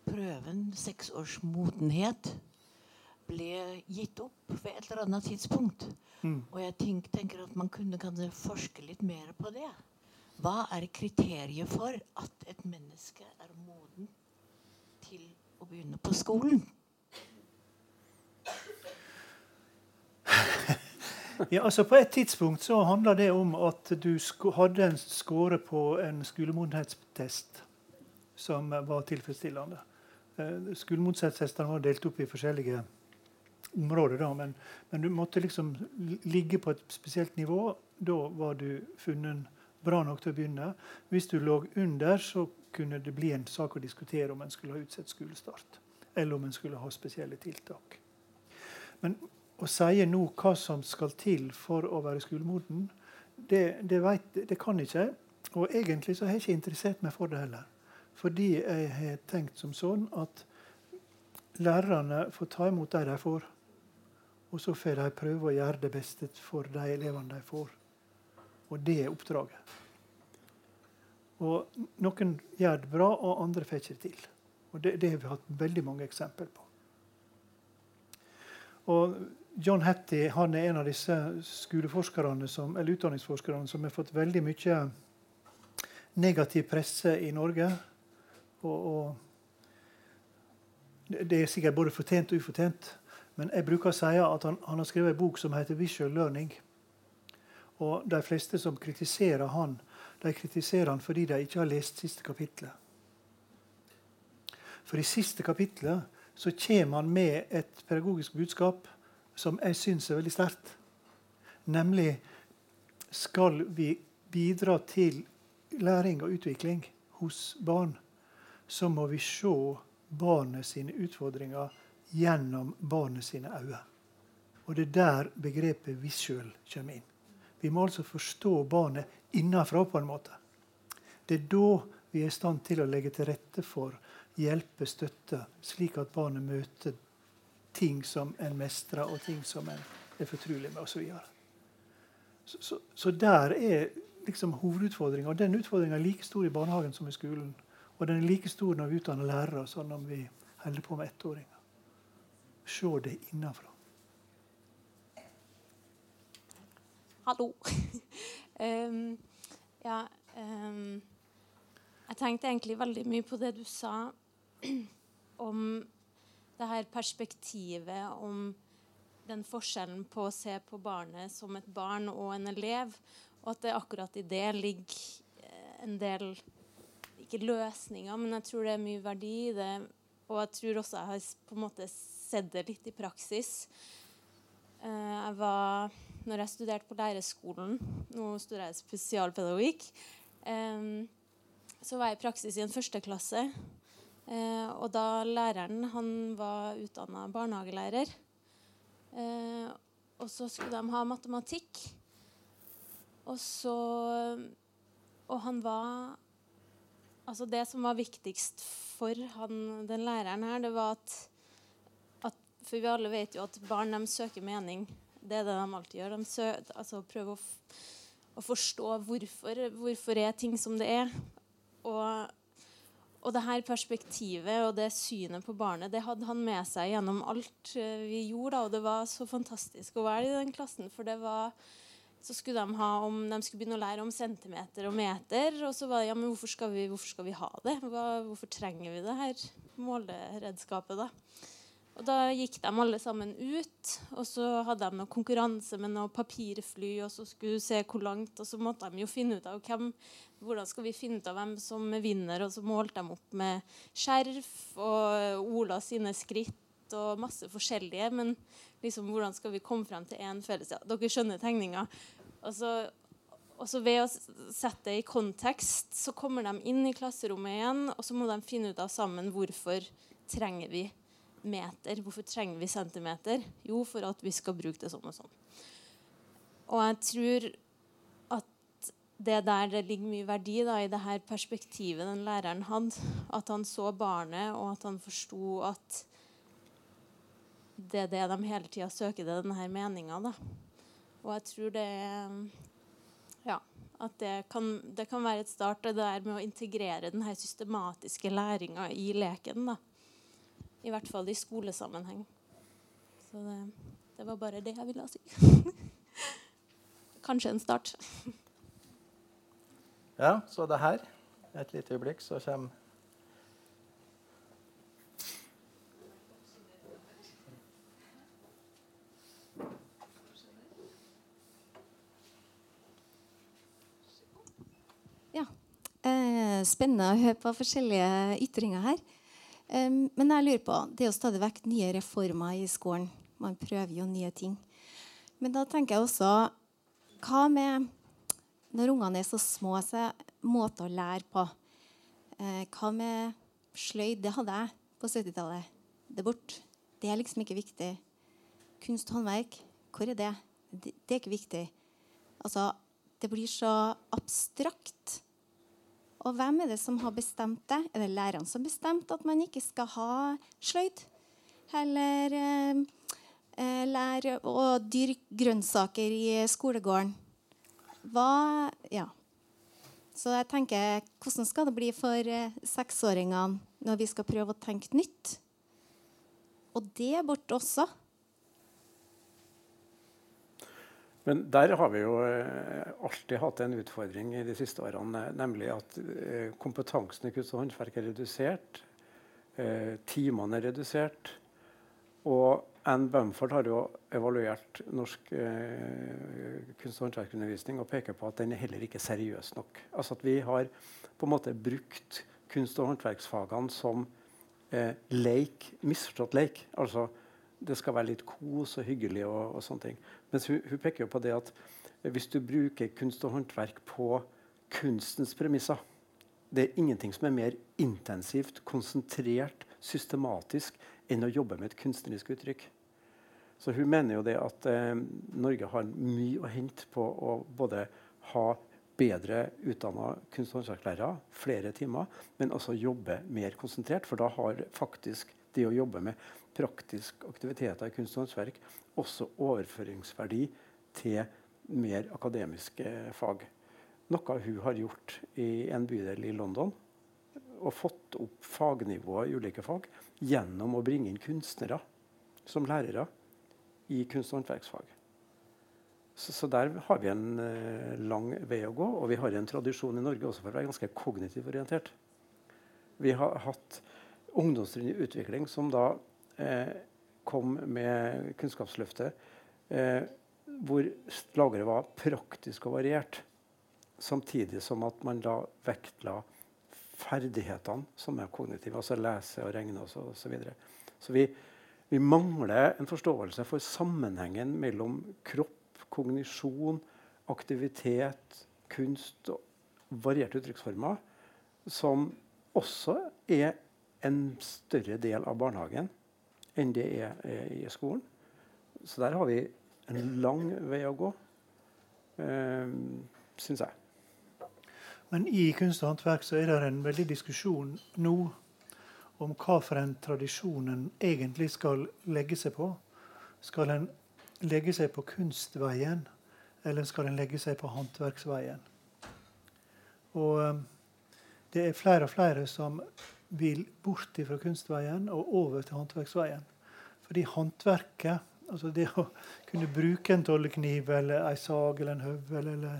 prøven seksårsmodenhet ble gitt opp ved et eller annet tidspunkt. Mm. Og jeg tenk, tenker at man kunne kanskje forske litt mer på det. Hva er kriteriet for at et menneske er moden til å begynne på skolen? Ja, altså På et tidspunkt så handla det om at du hadde en skåre på en skolemodenhetstest som var tilfredsstillende. Eh, Skolemodenhetstestene var delt opp i forskjellige områder, da, men, men, du måtte liksom ligge på et spesielt nivå. Da var du funnet bra nok til å begynne. Hvis du lå under, så kunne det bli en sak å diskutere om en skulle ha utsatt skolestart, eller om en skulle ha spesielle tiltak. Men å si nå hva som skal til for å være skolemoden, det, det, vet, det kan ikke jeg. Og egentlig så har jeg ikke interessert meg for det heller. Fordi jeg har tenkt som sånn at lærerne får ta imot det de får. Og så får de prøve å gjøre det beste for de elevene de får. Og det er oppdraget. Og noen gjør det bra, og andre får ikke det til. Og det, det har vi hatt veldig mange eksempler på. Og John Hattie han er en av disse skoleforskerne som, eller utdanningsforskerne som har fått veldig mye negativ presse i Norge. Og, og, det er sikkert både fortjent og ufortjent. Men jeg bruker å si at han, han har skrevet en bok som heter 'Visual Learning'. Og de fleste som kritiserer han, de kritiserer han fordi de ikke har lest siste kapitlet. For i siste kapitlet så kommer han med et pedagogisk budskap som jeg syns er veldig sterkt. Nemlig skal vi bidra til læring og utvikling hos barn, så må vi se barnet sine utfordringer gjennom barnet sine øyne. Og det er der begrepet 'visual' kommer inn. Vi må altså forstå barnet innenfra på en måte. Det er da vi er i stand til å legge til rette for hjelpe, støtte, slik at barnet møter ting som en mestrer, og ting som en er fortrolig med, osv. Så, så, så der er liksom hovedutfordringa. Og den utfordringa er like stor i barnehagen som i skolen. Og den er like stor når vi utdanner lærere, sånn om vi holder på med ettåringer. Se det innenfra. Hallo. um, ja um, Jeg tenkte egentlig veldig mye på det du sa om det her perspektivet om den forskjellen på å se på barnet som et barn og en elev, og at det akkurat i det ligger eh, en del Ikke løsninger, men jeg tror det er mye verdi i det. Og jeg tror også jeg har på en måte sett det litt i praksis. Eh, jeg var, når jeg studerte på lærerskolen, nå studerer jeg spesialpedagogikk, eh, så var jeg i praksis i en førsteklasse. Eh, og da læreren han var utdanna barnehagelærer, eh, og så skulle de ha matematikk. Og så Og han var Altså, det som var viktigst for han, den læreren her, det var at, at For vi alle vet jo at barn de søker mening. Det er det de alltid gjør. De sø, altså prøver å, å forstå hvorfor, hvorfor er ting som det er. Og og det her perspektivet og det synet på barnet det hadde han med seg gjennom alt eh, vi gjorde. Og det var så fantastisk å være i den klassen, for det var så skulle de ha om de skulle begynne å lære om centimeter og meter. Og så var det ja, men hvorfor skal vi, hvorfor skal vi ha det? Hva, hvorfor trenger vi det her måleredskapet, da? Og Da gikk de alle sammen ut, og så hadde de noe konkurranse med noe papirfly. og så skulle se hvor langt, og så måtte de jo finne ut av hvem, hvordan skal vi finne ut av hvem som vinner. Og så målte de opp med skjerf og Ola sine skritt og masse forskjellige. Men liksom, hvordan skal vi komme frem til én felles ja, Dere skjønner tegninga. Og og så ved å sette det i kontekst, så kommer de inn i klasserommet igjen, og så må de finne ut av sammen hvorfor trenger vi meter. Hvorfor trenger vi centimeter? Jo, for at vi skal bruke det sånn og sånn. Og jeg tror det der det ligger mye verdi da, i det her perspektivet den læreren hadde. At han så barnet, og at han forsto at det er det de hele tida søker, det er denne meninga. Og jeg tror det Ja. At det kan, det kan være et start, det der med å integrere den systematiske læringa i leken. da. I hvert fall i skolesammenheng. Så det, det var bare det jeg ville si. Kanskje en start. Ja, så det her. Et lite øyeblikk, så kommer Ja. Eh, spennende å høre på forskjellige ytringer her. Um, men jeg lurer på, det er jo stadig vekk nye reformer i skolen. Man prøver jo nye ting. Men da tenker jeg også Hva med når ungene er så små, så er måter å lære på? Eh, hva med sløyd? Det hadde jeg på 70-tallet. Det er borte. Det er liksom ikke viktig. Kunst og håndverk, hvor er det? det? Det er ikke viktig. Altså, det blir så abstrakt. Og hvem er det som har bestemt det? Er det lærerne som har bestemt at man ikke skal ha sløyd? Eller eh, eh, lære å dyrke grønnsaker i skolegården? Hva Ja. Så jeg tenker, hvordan skal det bli for eh, seksåringene når vi skal prøve å tenke nytt? Og det er borte også. Men der har vi jo eh, alltid hatt en utfordring i de siste årene. Nemlig at eh, kompetansen i kunst og håndverk er redusert. Timene er redusert. Og Anne Bamford har jo evaluert norsk eh, kunst- og håndverkundervisning og peker på at den er heller ikke seriøs nok. Altså at Vi har på en måte brukt kunst- og håndverksfagene som eh, leik, misforstått leik. Altså det skal være litt kos og hyggelig. og, og sånne ting. Mens hun, hun, peker jo på det at hvis du bruker kunst og håndverk på kunstens premisser Det er ingenting som er mer intensivt, konsentrert, systematisk enn å jobbe med et kunstnerisk uttrykk. Så hun mener jo det at eh, Norge har mye å hente på å både ha bedre utdanna kunst- og håndverklærere, flere timer, men også jobbe mer konsentrert. For da har faktisk det å jobbe med praktiske aktiviteter i kunst og håndverk også overføringsverdi til mer akademiske fag. Noe hun har gjort i en bydel i London. Og fått opp fagnivået i ulike fag gjennom å bringe inn kunstnere som lærere i kunst- og håndverksfag. Så, så, der har vi en uh, lang vei å gå. Og vi har en tradisjon i Norge også for å være ganske kognitivt orientert. Vi har hatt ungdomstrinn i utvikling som da eh, kom med Kunnskapsløftet, eh, hvor lageret var praktisk og variert. Samtidig som at man da vektla ferdighetene som er kognitive, altså lese og regne osv. Så, og så, videre. så vi, vi mangler en forståelse for sammenhengen mellom kropp, kognisjon, aktivitet, kunst og varierte uttrykksformer, som også er en større del av barnehagen enn det er, er i skolen. Så der har vi en lang vei å gå, eh, syns jeg. Men i kunst og håndverk så er det en veldig diskusjon nå om hva for en tradisjon en egentlig skal legge seg på. Skal en legge seg på kunstveien, eller skal en legge seg på håndverksveien? Og um, det er flere og flere som vil bort fra kunstveien og over til håndverksveien. Fordi håndverket Altså det å kunne bruke en tollekniv eller ei sag eller en høvel eller,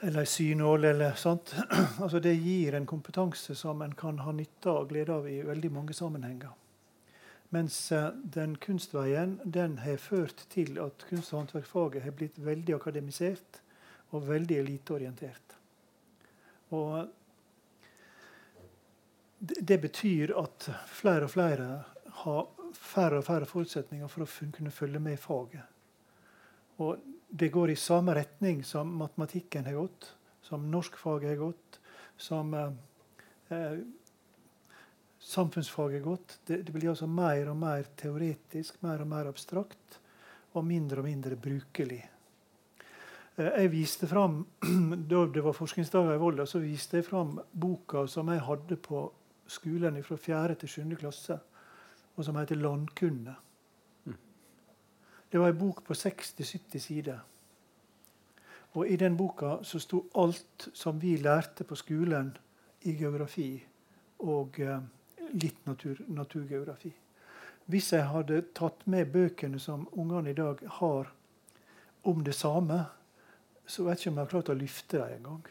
eller ei synål eller sånt, altså det gir en kompetanse som en kan ha nytte og glede av i veldig mange sammenhenger. Mens uh, den kunstveien den har ført til at kunst- og håndverksfaget har blitt veldig akademisert og veldig eliteorientert. Og det betyr at flere og flere har færre og færre forutsetninger for å kunne følge med i faget. Og det går i samme retning som matematikken har gått, som norskfaget har gått, som eh, eh, samfunnsfaget har gått. Det, det, blir altså mer og mer teoretisk, mer og mer abstrakt og mindre og mindre brukelig. Eh, jeg viste fram, Da det var forskningsdager i Volda, så viste jeg fram boka som jeg hadde på skolen fra 4. til 7. klasse og som heter 'Landkunde'. Det var en bok på 60-70 sider. Og I den boka så sto alt som vi lærte på skolen i geografi og eh, litt natur, naturgeografi. Hvis jeg hadde tatt med bøkene som ungene i dag har om det samme, så vet jeg ikke om jeg har klart å løfte dem engang.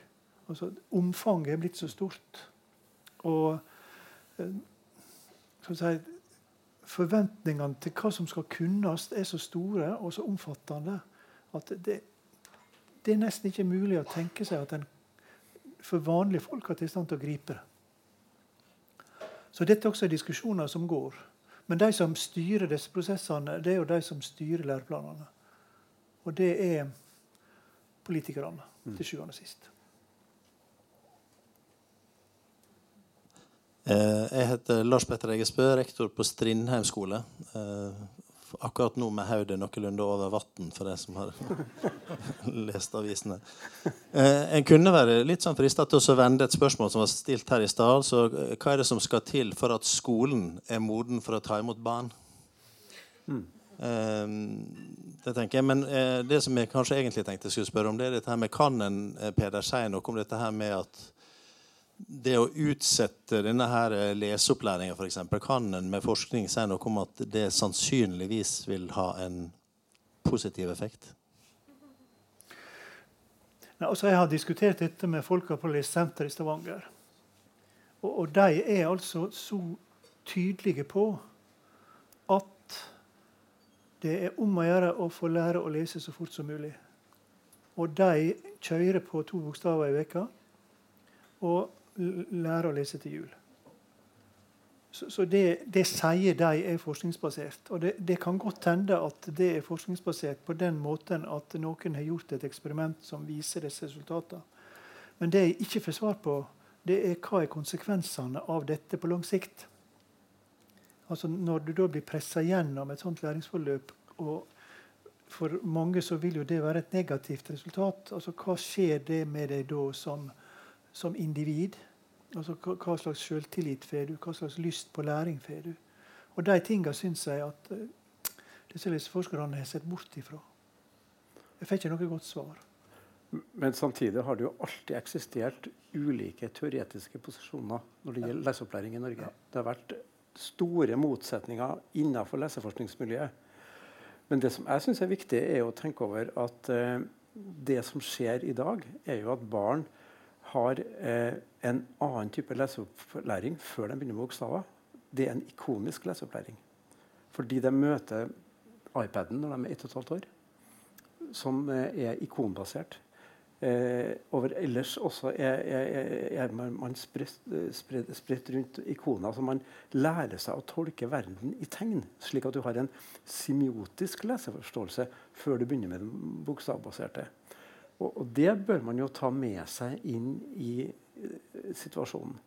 Altså, omfanget er blitt så stort. Og eh, si, forventningene til hva som skal kunnes, er så store og så omfattende at det, det er nesten ikke mulig å tenke seg at en for vanlige folk er i stand til å gripe det. Så dette er også diskusjoner som går. Men de som styrer disse prosessene, det er jo de som styrer læreplanene. Og det er politikerne, til sjuende og sist. Jeg heter Lars Petter Eggesbø, rektor på Strindheim skole. Eh, akkurat nå med hodet noenlunde over vann, for de som har lest avisene. Eh, en kunne være litt sånn frista til å vende et spørsmål som var stilt her i stad. Så hva er det som skal til for at skolen er moden for å ta imot barn? Mm. det tenker jeg, Men det som jeg kanskje egentlig tenkte jeg skulle spørre om, det er dette her med kan en Peder si noe om dette her med at det å utsette denne her eh, leseopplæringa f.eks. kan en med forskning si noe om at det sannsynligvis vil ha en positiv effekt? Nei, altså jeg har diskutert dette med folka på Lesesenteret i Stavanger. Og, og, de er altså så tydelige på at det er om å gjøre å få lære å lese så fort som mulig. Og de kjører på to bokstaver i veka. Og lære å lese til jul. Så, så det, det, sier de er forskningsbasert. Og det, det, kan godt hende at det er forskningsbasert på den måten at noen har gjort et eksperiment som viser disse resultatene. Men det jeg ikke får svar på, det er hva er konsekvensene av dette på lang sikt. Altså Når du da blir pressa gjennom et sånt læringsforløp, og for mange så vil jo det være et negativt resultat, altså hva skjer det med deg da som, som individ? Altså, hva slags selvtillit får du? Hva slags lyst på læring får du? Og de tingene syns jeg at uh, disse forskerne har sett bort ifra. Jeg fikk ikke noe godt svar. Men samtidig har det jo alltid eksistert ulike teoretiske posisjoner når det gjelder leseopplæring i Norge. Det har vært store motsetninger innenfor leseforskningsmiljøet. Men det som jeg syns er viktig, er å tenke over at uh, det som skjer i dag, er jo at barn har eh, en annen type leseopplæring før de begynner med bokstaver. Det er en ikonisk leseopplæring. Fordi de møter iPaden når de er 1 12 år, som eh, er ikonbasert. Eh, over ellers også er, er, er man spredt, spredt, rundt ikoner. så Man lærer seg å tolke verden i tegn, slik at du har en semiotisk leseforståelse før du begynner med den bokstavbaserte. Og, og, det bør man jo ta med seg inn i uh, situasjonen.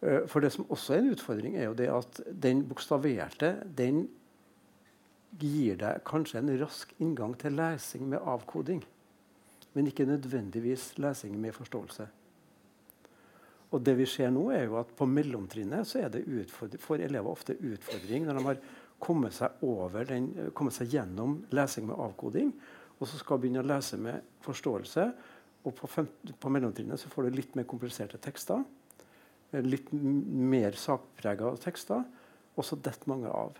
Uh, for det som også er en utfordring, er jo det at den bokstaverte den gir deg kanskje en rask inngang til lesing med avkoding. Men ikke nødvendigvis lesing med forståelse. Og det vi ser nå er jo at På mellomtrinnet så er det for elever ofte utfordring når de har kommet seg, den, kommet seg gjennom lesing med avkoding og så skal du begynne å lese med forståelse. Og på, på mellomtrinnet får du litt mer kompliserte tekster. Litt mer sakprega tekster. Og så detter mange av.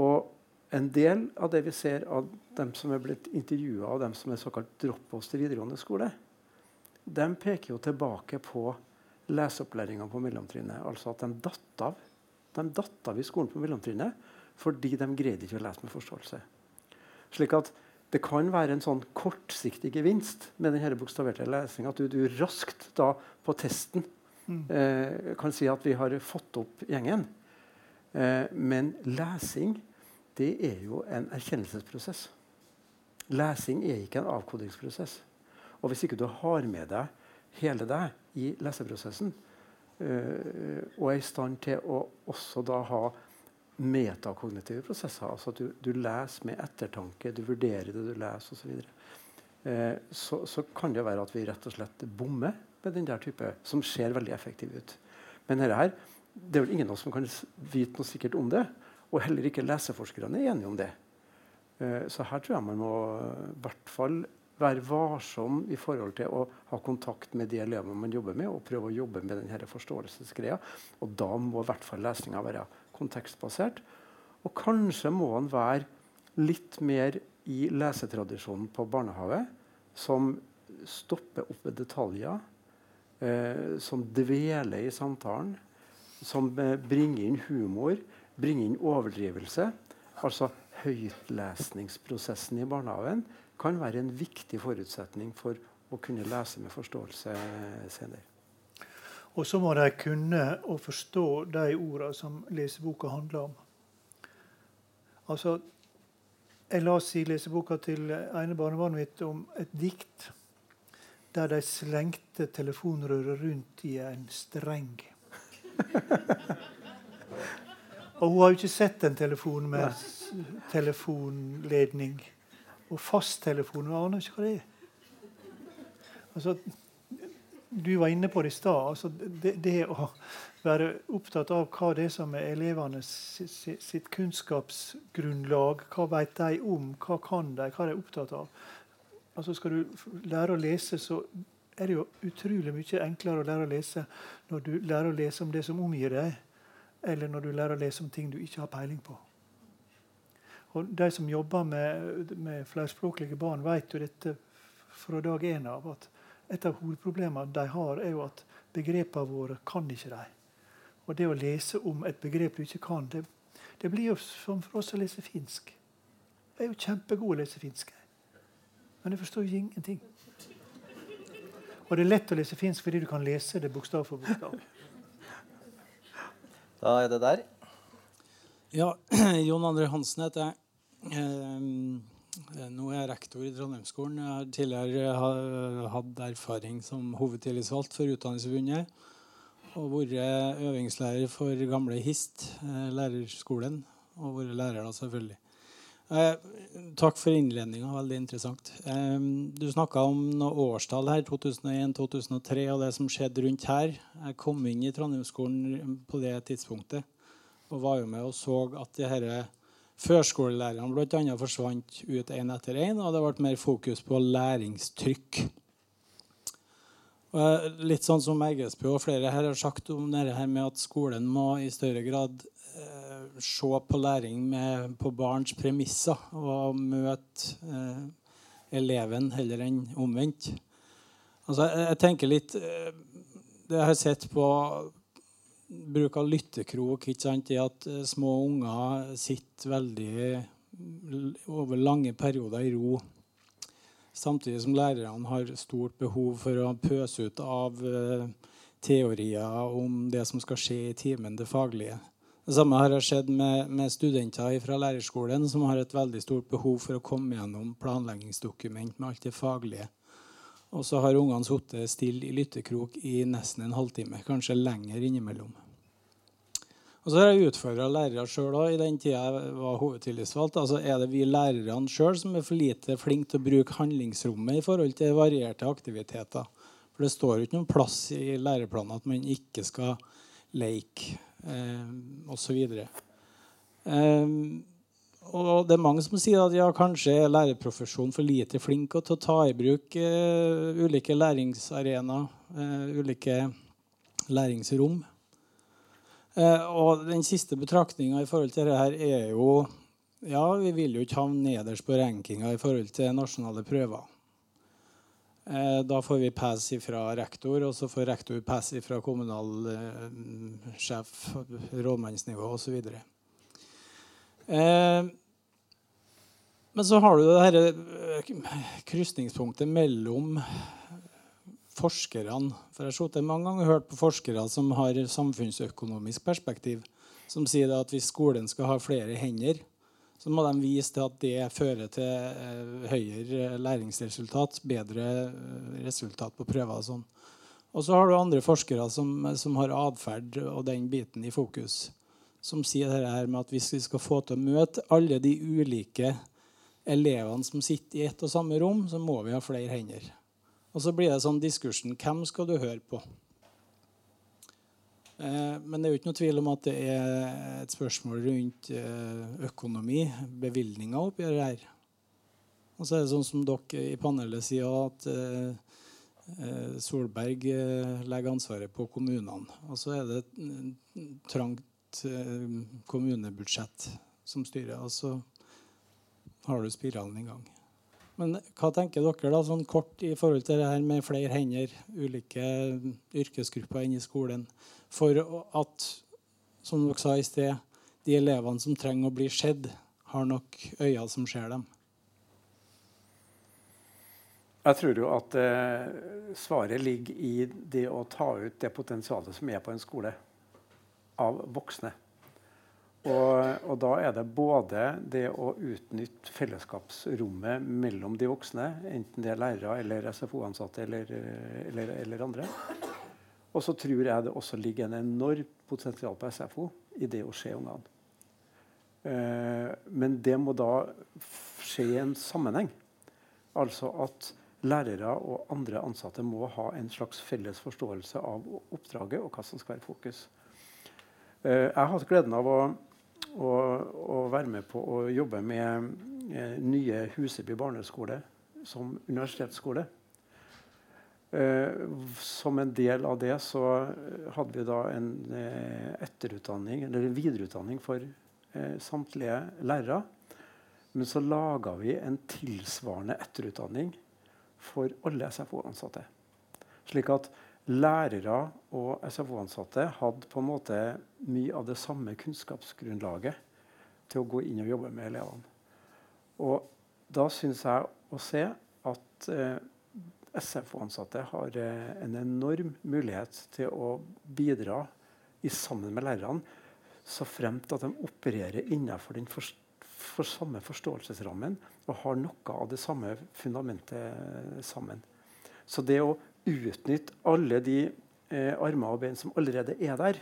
Og en del av det vi ser av dem som er blitt intervjua, av dem som er såkalt drop-offs til videregående skole, de peker jo tilbake på leseopplæringa på mellomtrinnet. Altså at de datt av. De datt av i skolen på mellomtrinnet fordi de greide ikke å lese med forståelse. Slik at det kan være en sånn kortsiktig gevinst med denne bokstaverte lesinga. At du, du, raskt da på testen mm. eh, kan si at vi har fått opp gjengen. Eh, men lesing det er jo en erkjennelsesprosess. Lesing er ikke en avkodingsprosess. Og hvis ikke du har med deg hele deg i leseprosessen, eh, og er i stand til å også da ha metakognitive prosesser, altså at du, du, leser med ettertanke, du vurderer det du leser osv., så, eh, så, kan det være at vi rett og slett bommer med den der type, som ser veldig effektiv ut. Men her, det er vel ingen av oss som kan vite noe sikkert om det. Og heller ikke leseforskerne er enige om det. Uh, så her tror jeg man må i hvert fall være varsom i forhold til å ha kontakt med de elevene man jobber med, og prøve å jobbe med denne forståelsesgreia. Og da må i hvert fall lesninga være kontekstbasert. Og kanskje må han være litt mer i lesetradisjonen på barnehage, som stopper opp ved detaljer, eh, som dveler i samtalen, som eh, bringer inn humor, bringer inn overdrivelse. Altså høytlesningsprosessen i barnehagen kan være en viktig forutsetning for å kunne lese med forståelse senere. Og så må de kunne og forstå de ordene som leseboka handler om. Altså, Jeg leste i leseboka til ene barnebarnet mitt om et dikt der de slengte telefonrøret rundt i en streng. Og hun har jo ikke sett en telefon med telefonledning. Og fasttelefon Hun aner ikke hva det er. Altså, du var inne på det i stad. Altså, det, det, å være opptatt av hva det er som er elevenes sitt, sitt kunnskapsgrunnlag. Hva vet de om? Hva kan de? Hva er de opptatt av? Altså, skal du lære å lese, så er det jo utrolig mye enklere å lære å lese når du lærer å lese om det som omgir deg, eller når du lærer å lese om ting du ikke har peiling på. Og De som jobber med, med flerspråklige barn, vet jo dette fra dag én av. at Et av hovedproblemene de har, er jo at begrepene våre kan ikke de. Og det å lese om et begrep du ikke kan, det, det blir jo som for oss å lese finsk. Jeg er jo kjempegod å lese finsk. Men jeg forstår jo ingenting. Og det er lett å lese finsk fordi du kan lese det bokstav for bokstav. Da er det der. Ja, Jon André Hansen heter jeg. Eh, nå er jeg rektor i Trondheimsskolen. Jeg har tidligere hatt erfaring som hovedtillitsvalgt for Utdanningsforbundet. Og vært øvingslærer for gamle HIST, eh, lærerskolen. Og vært lærer, da, selvfølgelig. Eh, takk for innledninga. Veldig interessant. Du snakka om noen årstall her. 2001-2003 og det som skjedde rundt her. Jeg kom inn i Trondheimsskolen på det tidspunktet og var jo med og så at de disse førskolelærerne bl.a. forsvant ut én etter én, og det ble mer fokus på læringstrykk. Litt sånn som Eggesbø og flere her har sagt om det her med at skolen må i større grad se på læring med, på barns premisser og møte eh, eleven heller enn omvendt. Altså, jeg, jeg, tenker litt eh, Det jeg har sett på bruk av lyttekrok, ikke sant, i at eh, små unger sitter veldig over lange perioder i ro. Samtidig som lærerne har stort behov for å pøse ut av eh, teorier om det som skal skje i timen, det faglige. Det samme har skjedd med, med, studenter fra lærerskolen som har et veldig stort behov for å komme gjennom planleggingsdokument med alt det faglige. Og så har ungene sittet stille i lyttekrok i nesten en halvtime, kanskje lenger innimellom. Og så har jeg utfordra lærere sjøl i den tida jeg var hovedtillitsvalgt. Altså, er det vi lærerne sjøl som er for lite flinke til å bruke handlingsrommet i forhold til varierte aktiviteter? For det står jo ikke noen plass i læreplanen at man ikke skal leke eh, osv. Eh, og det er mange som sier at ja, kanskje er lærerprofesjonen for lite flink til å ta i bruk uh, ulike læringsarenaer, uh, ulike læringsrom. Uh, og den siste betraktninga i forhold til dette er jo ja, vi vil jo ikke havne nederst på rankinga i forhold til nasjonale prøver. Da får vi pass fra rektor, og så får rektor pass fra kommunalsjef, rådmannsnivå osv. Eh, men så har du det dette eh, krysningspunktet mellom forskerne. For Jeg har mange ganger hørt på forskere som har samfunnsøkonomisk perspektiv, som sier at hvis skolen skal ha flere hender, så må de vise til at det fører til eh, høyere læringsresultat, bedre resultat på prøver og sånn. Og så har du andre forskere som, som har atferd og den biten i fokus, som sier det her med at hvis vi skal få til å møte alle de ulike elevene som sitter i ett og samme rom, så må vi ha flere hender. Og så blir det sånn diskursen hvem skal du høre på? Eh, men det er jo ikke noe tvil om at det er et spørsmål rundt eh, økonomi, bevilgninger oppi det her. Og så er det sånn som dere i panelet sier, at eh, Solberg legger ansvaret på kommunene. Og så er det et kommunebudsjett som styrer. Og så har du spiralen i gang. Men hva tenker dere da, sånn kort i forhold til det her med flere hender, ulike yrkesgrupper inn i skolen, for at, som dere sa i sted, de elevene som trenger å bli sett, har nok øyne som ser dem? Jeg tror jo at eh, svaret ligger i det å ta ut det potensialet som er på en skole, av voksne. Og, og, da er det både det å utnytte fellesskapsrommet mellom de voksne, enten det er lærere eller SFO-ansatte eller, eller, eller, andre. Og så tror jeg det også ligger en enorm potensial på SFO i det å se ungene. Eh, men det må da skje i en sammenheng. Altså at lærere og andre ansatte må ha en slags felles forståelse av oppdraget og hva som skal være fokus. Eh, jeg har hatt gleden av å å, å, være med på å jobbe med eh, nye Huseby barneskole som universitetsskole. Eh, som en del av det så hadde vi da en etterutdanning, eller en videreutdanning for samtlige lærere. Men så laga vi en tilsvarende etterutdanning for alle SFO-ansatte. Slik at lærere og SFO-ansatte hadde på en måte mye av det samme kunnskapsgrunnlaget til å gå inn og jobbe med elevene. Og da syns jeg å se at eh, SFO-ansatte har eh, en enorm mulighet til å bidra i sammen med lærerne, så fremt at de opererer innenfor den for, for samme forståelsesrammen og har noe av det samme fundamentet sammen. Så det å utnytte alle de eh, armer og bein som allerede er der,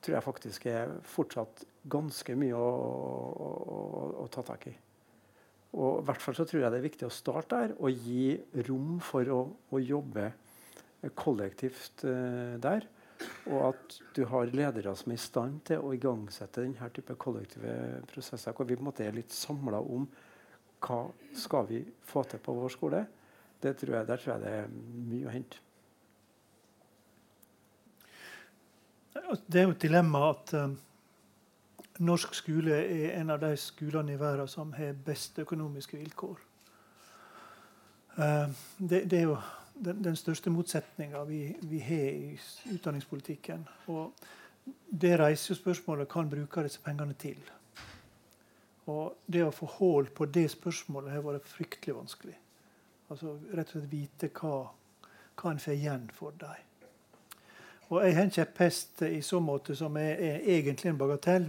tror jeg faktisk er fortsatt ganske mye å, å, å, å ta tak i. Og i hvert fall så tror jeg det er viktig å starte der og gi rom for å, jobbe kollektivt eh, der. Og at du har ledere som er i stand til å igangsette denne type kollektive prosesser. Hvor vi på en måte er litt samla om hva skal vi få til på vår skole det tror jeg, der tror jeg det er mye å hente. Det er jo et dilemma at um, norsk skole er en av de skolene i verden som har best økonomiske vilkår. Uh, det, det, er jo den, den største motsetninga vi, vi, har i utdanningspolitikken. Og det reiser jo spørsmålet hva bruke disse pengene til. Og det å få hull på det spørsmålet har vært fryktelig vanskelig. Altså rett og slett vite hva, hva en får igjen for dem. Og jeg har en kjepphest i så måte som er, er egentlig en bagatell.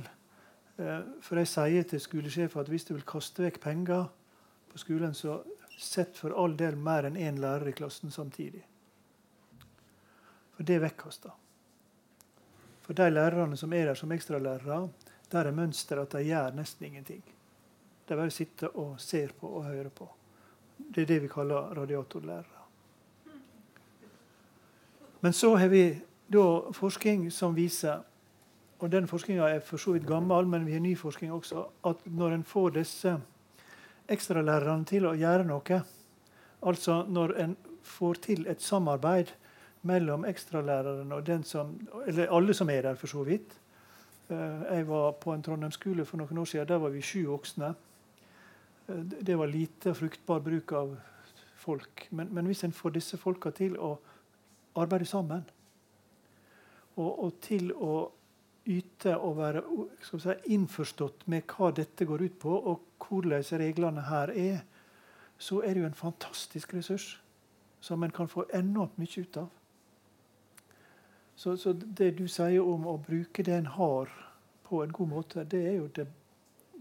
Eh, for jeg sier til skolesjefen at hvis du vil kaste vekk penger på skolen, så sett for all del mer enn én lærer i klassen samtidig. For det er vekkasta. For de lærerne som er der som ekstralærere, der er mønsteret at de gjør nesten ingenting. De bare sitter og ser på og hører på. Det er det vi kaller radiatorlærere. Men så har vi forskning som viser og den forskninga er for så vidt gammel, men vi har ny forskning også, at når en får disse ekstralærerne til å gjøre noe, altså når en får til et samarbeid mellom ekstralæreren og den som, eller alle som er der, for så vidt, Eh, jeg var på en Trondheim-skole for noen år siden. Der var vi sju voksne. Eh, det var lite fruktbar bruk av folk. Men, men hvis en får disse folka til å arbeide sammen, og, og til å yte og være si, innforstått med hva dette går ut på, og hvordan reglene her er, så er det jo en fantastisk ressurs som en kan få enormt mye ut av. Så, så, det du sier om å bruke det en har, på en god måte, det er jo det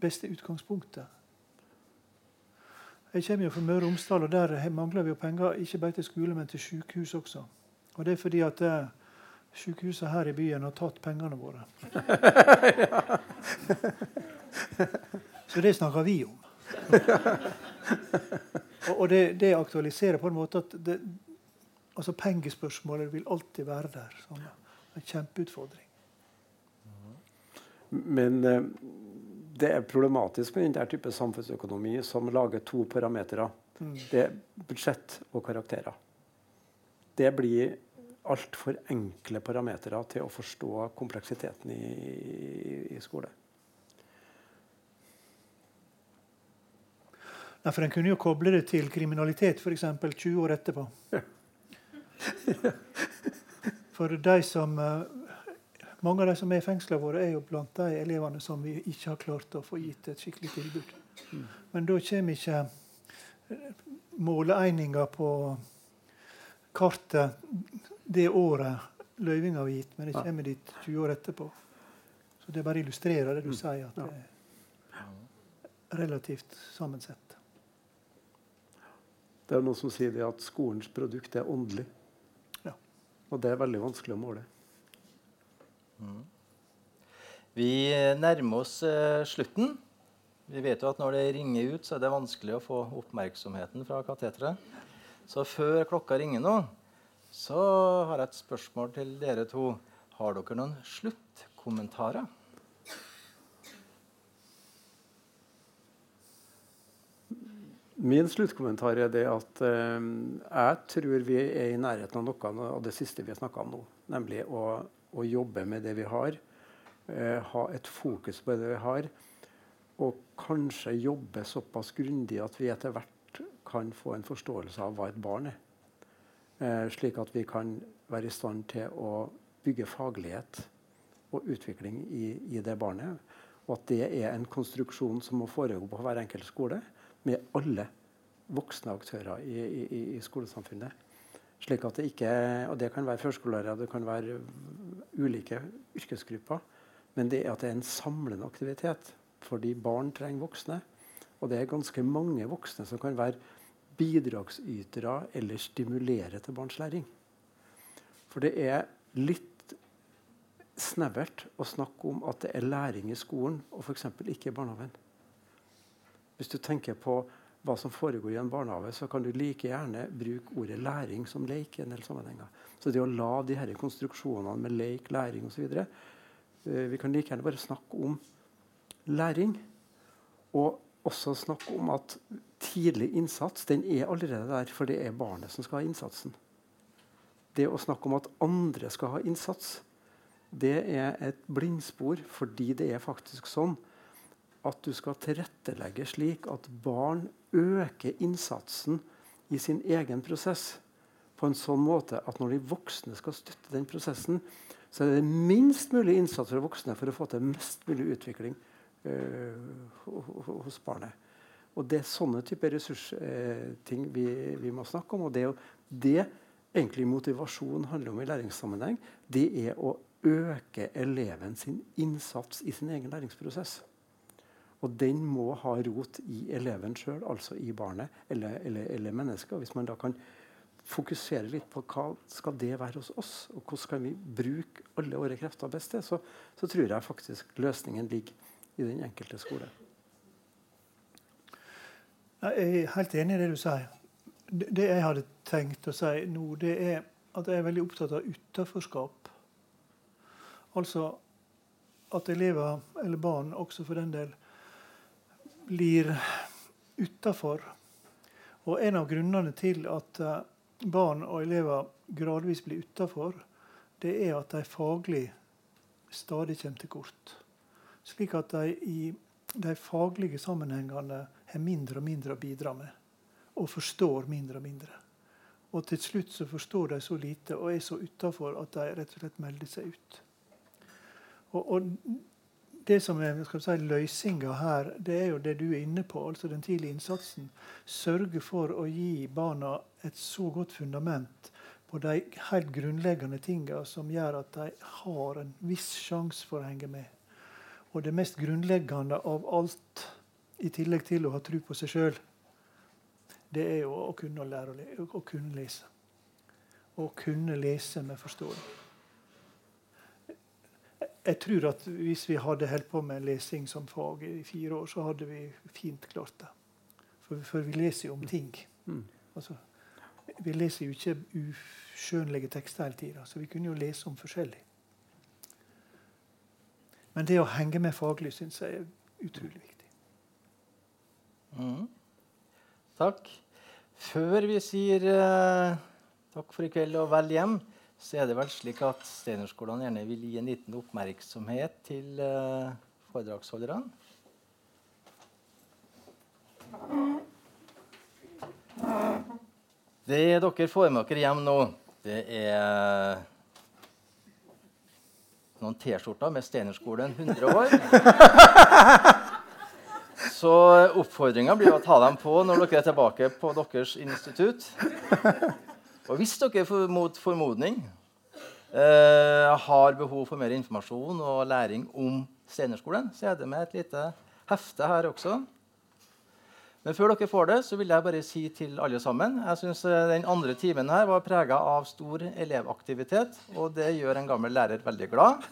beste utgangspunktet. Jeg kommer jo fra Møre og Romsdal, og der mangler vi jo penger ikke bare til skole, men til sykehus også. Og det er fordi at eh, sykehusene her i byen har tatt pengene våre. Så det snakker vi om. og det, det aktualiserer på en måte at det, altså Pengespørsmålet vil alltid være der. Sånn, en kjempeutfordring. Men eh, det er problematisk med den type samfunnsøkonomi som lager to parametere. Mm. Det er budsjett og karakterer. Det blir altfor enkle parametere til å forstå kompleksiteten i, i, i skole. Nei, for En kunne jo koble det til kriminalitet f.eks. 20 år etterpå. Ja. For de som, eh, mange av de som er i fengslene våre, er jo blant de elevene som vi ikke har klart å få gitt et skikkelig tilbud. Men da kommer ikke eh, på kartet det året løyvinga var gitt, men det kommer dit 20 år etterpå. Så det bare illustrerer det du mm. sier, at det er relativt sammensett. Det er noen som sier det at skolens produkt er åndelig. Og det er veldig vanskelig å måle. Mm. Vi nærmer oss eh, slutten. Vi vet jo at når det ringer ut, så er det vanskelig å få oppmerksomheten fra kateteret. Så før klokka ringer nå, så har jeg et spørsmål til dere to. Har dere noen sluttkommentarer? Min sluttkommentar er det at eh, jeg tror vi er i nærheten av noe av det siste vi har snakka om nå. Nemlig å, å, jobbe med det vi har. Eh, ha et fokus på det vi har. Og kanskje jobbe såpass grundig at vi etter hvert kan få en forståelse av hva et barn er. Eh, slik at vi kan være i stand til å bygge faglighet og utvikling i, i det barnet. Og at det er en konstruksjon som må foregå på hver enkelt skole med alle voksne aktører i, i, i skolesamfunnet. Slik at det ikke, og det kan være førskolelærere, det kan være ulike yrkesgrupper. Men det er at det er en samlende aktivitet. Fordi barn trenger voksne. Og det er ganske mange voksne som kan være bidragsytere eller stimulere til barns læring. For det er litt snevert å snakke om at det er læring i skolen og f.eks. ikke i barnehagen. Hvis du tenker på hva som foregår i en barnehage, så kan du like gjerne bruke ordet læring som leik i en del sammenhenger. Så det å la de her konstruksjonene med leik, læring osv. Eh, vi kan like gjerne bare snakke om læring. Og også snakke om at tidlig innsats den er allerede der, for det er barnet som skal ha innsatsen. Det å snakke om at andre skal ha innsats, det er et blindspor, fordi det er faktisk sånn at du skal tilrettelegge slik at barn øker innsatsen i sin egen prosess på en sånn måte at når de voksne skal støtte den prosessen, så er det minst mulig innsats fra voksne for å få til mest mulig utvikling øh, hos barnet. Og Det er sånne typer ressursting øh, vi, vi, må snakke om. og Det, det egentlig motivasjon handler om i læringssammenheng, det er å øke eleven sin innsats i sin egen læringsprosess. Og den må ha rot i eleven sjøl, altså i barnet eller, eller, eller mennesket. Hvis man da kan fokusere litt på hva skal det være hos oss, og hvordan kan vi bruke alle våre krefter best til, så, så, tror jeg faktisk løsningen ligger i den enkelte skole. Jeg er helt enig i det du sier. Det jeg hadde tenkt å si nå, det er at jeg er veldig opptatt av utenforskap. Altså at elever, eller barn også for den del, blir utafor. Og en av grunnene til at eh, barn og elever gradvis blir utafor, det er at de faglig stadig kommer til kort. Slik at de i de faglige sammenhengene har mindre og mindre å bidra med. Og forstår mindre og mindre. Og til slutt så forstår de så lite og er så utafor at de rett og slett melder seg ut. Og, og det som er si, løsninga her, det er jo det du er inne på, altså den tidlige innsatsen. Sørge for å gi barna et så godt fundament på de helt grunnleggende tinga som gjør at de har en viss sjanse for å henge med. Og det mest grunnleggende av alt, i tillegg til å ha tro på seg sjøl, det er jo å kunne lære å kunne lese. Å kunne lese med forståelse. Jeg tror at hvis vi hadde holdt på med lesing som fag i fire år, så hadde vi fint klart det. For, for vi leser jo om ting. Mm. Altså, vi leser jo ikke uskjønnlige tekster hele tida, så vi kunne jo lese om forskjellig. Men det å henge med faglig syns jeg er utrolig viktig. Mm. Takk. Før vi sier uh, takk for i kveld og vel hjem, så er det vel slik at Steinerskolene gjerne vil gi en liten oppmerksomhet til uh, foredragsholderne. Det dere får med dere hjem nå, det er noen T-skjorter med Steinerskolen 100 år. Så oppfordringa blir å ta dem på når dere er tilbake på deres institutt. Og hvis dere mot formodning eh, har behov for mer informasjon og læring om Steinerskolen, så er det med et lite hefte her også. Men før dere får det, så vil jeg bare si til alle sammen Jeg synes eh, Den andre timen her var prega av stor elevaktivitet, og det gjør en gammel lærer veldig glad.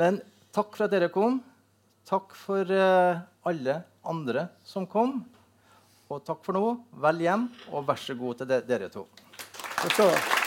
Men takk for at dere kom. Takk for eh, alle andre som kom. Og takk for nå. Vel hjem, og vær så god til de, dere to. Takk skal du ha.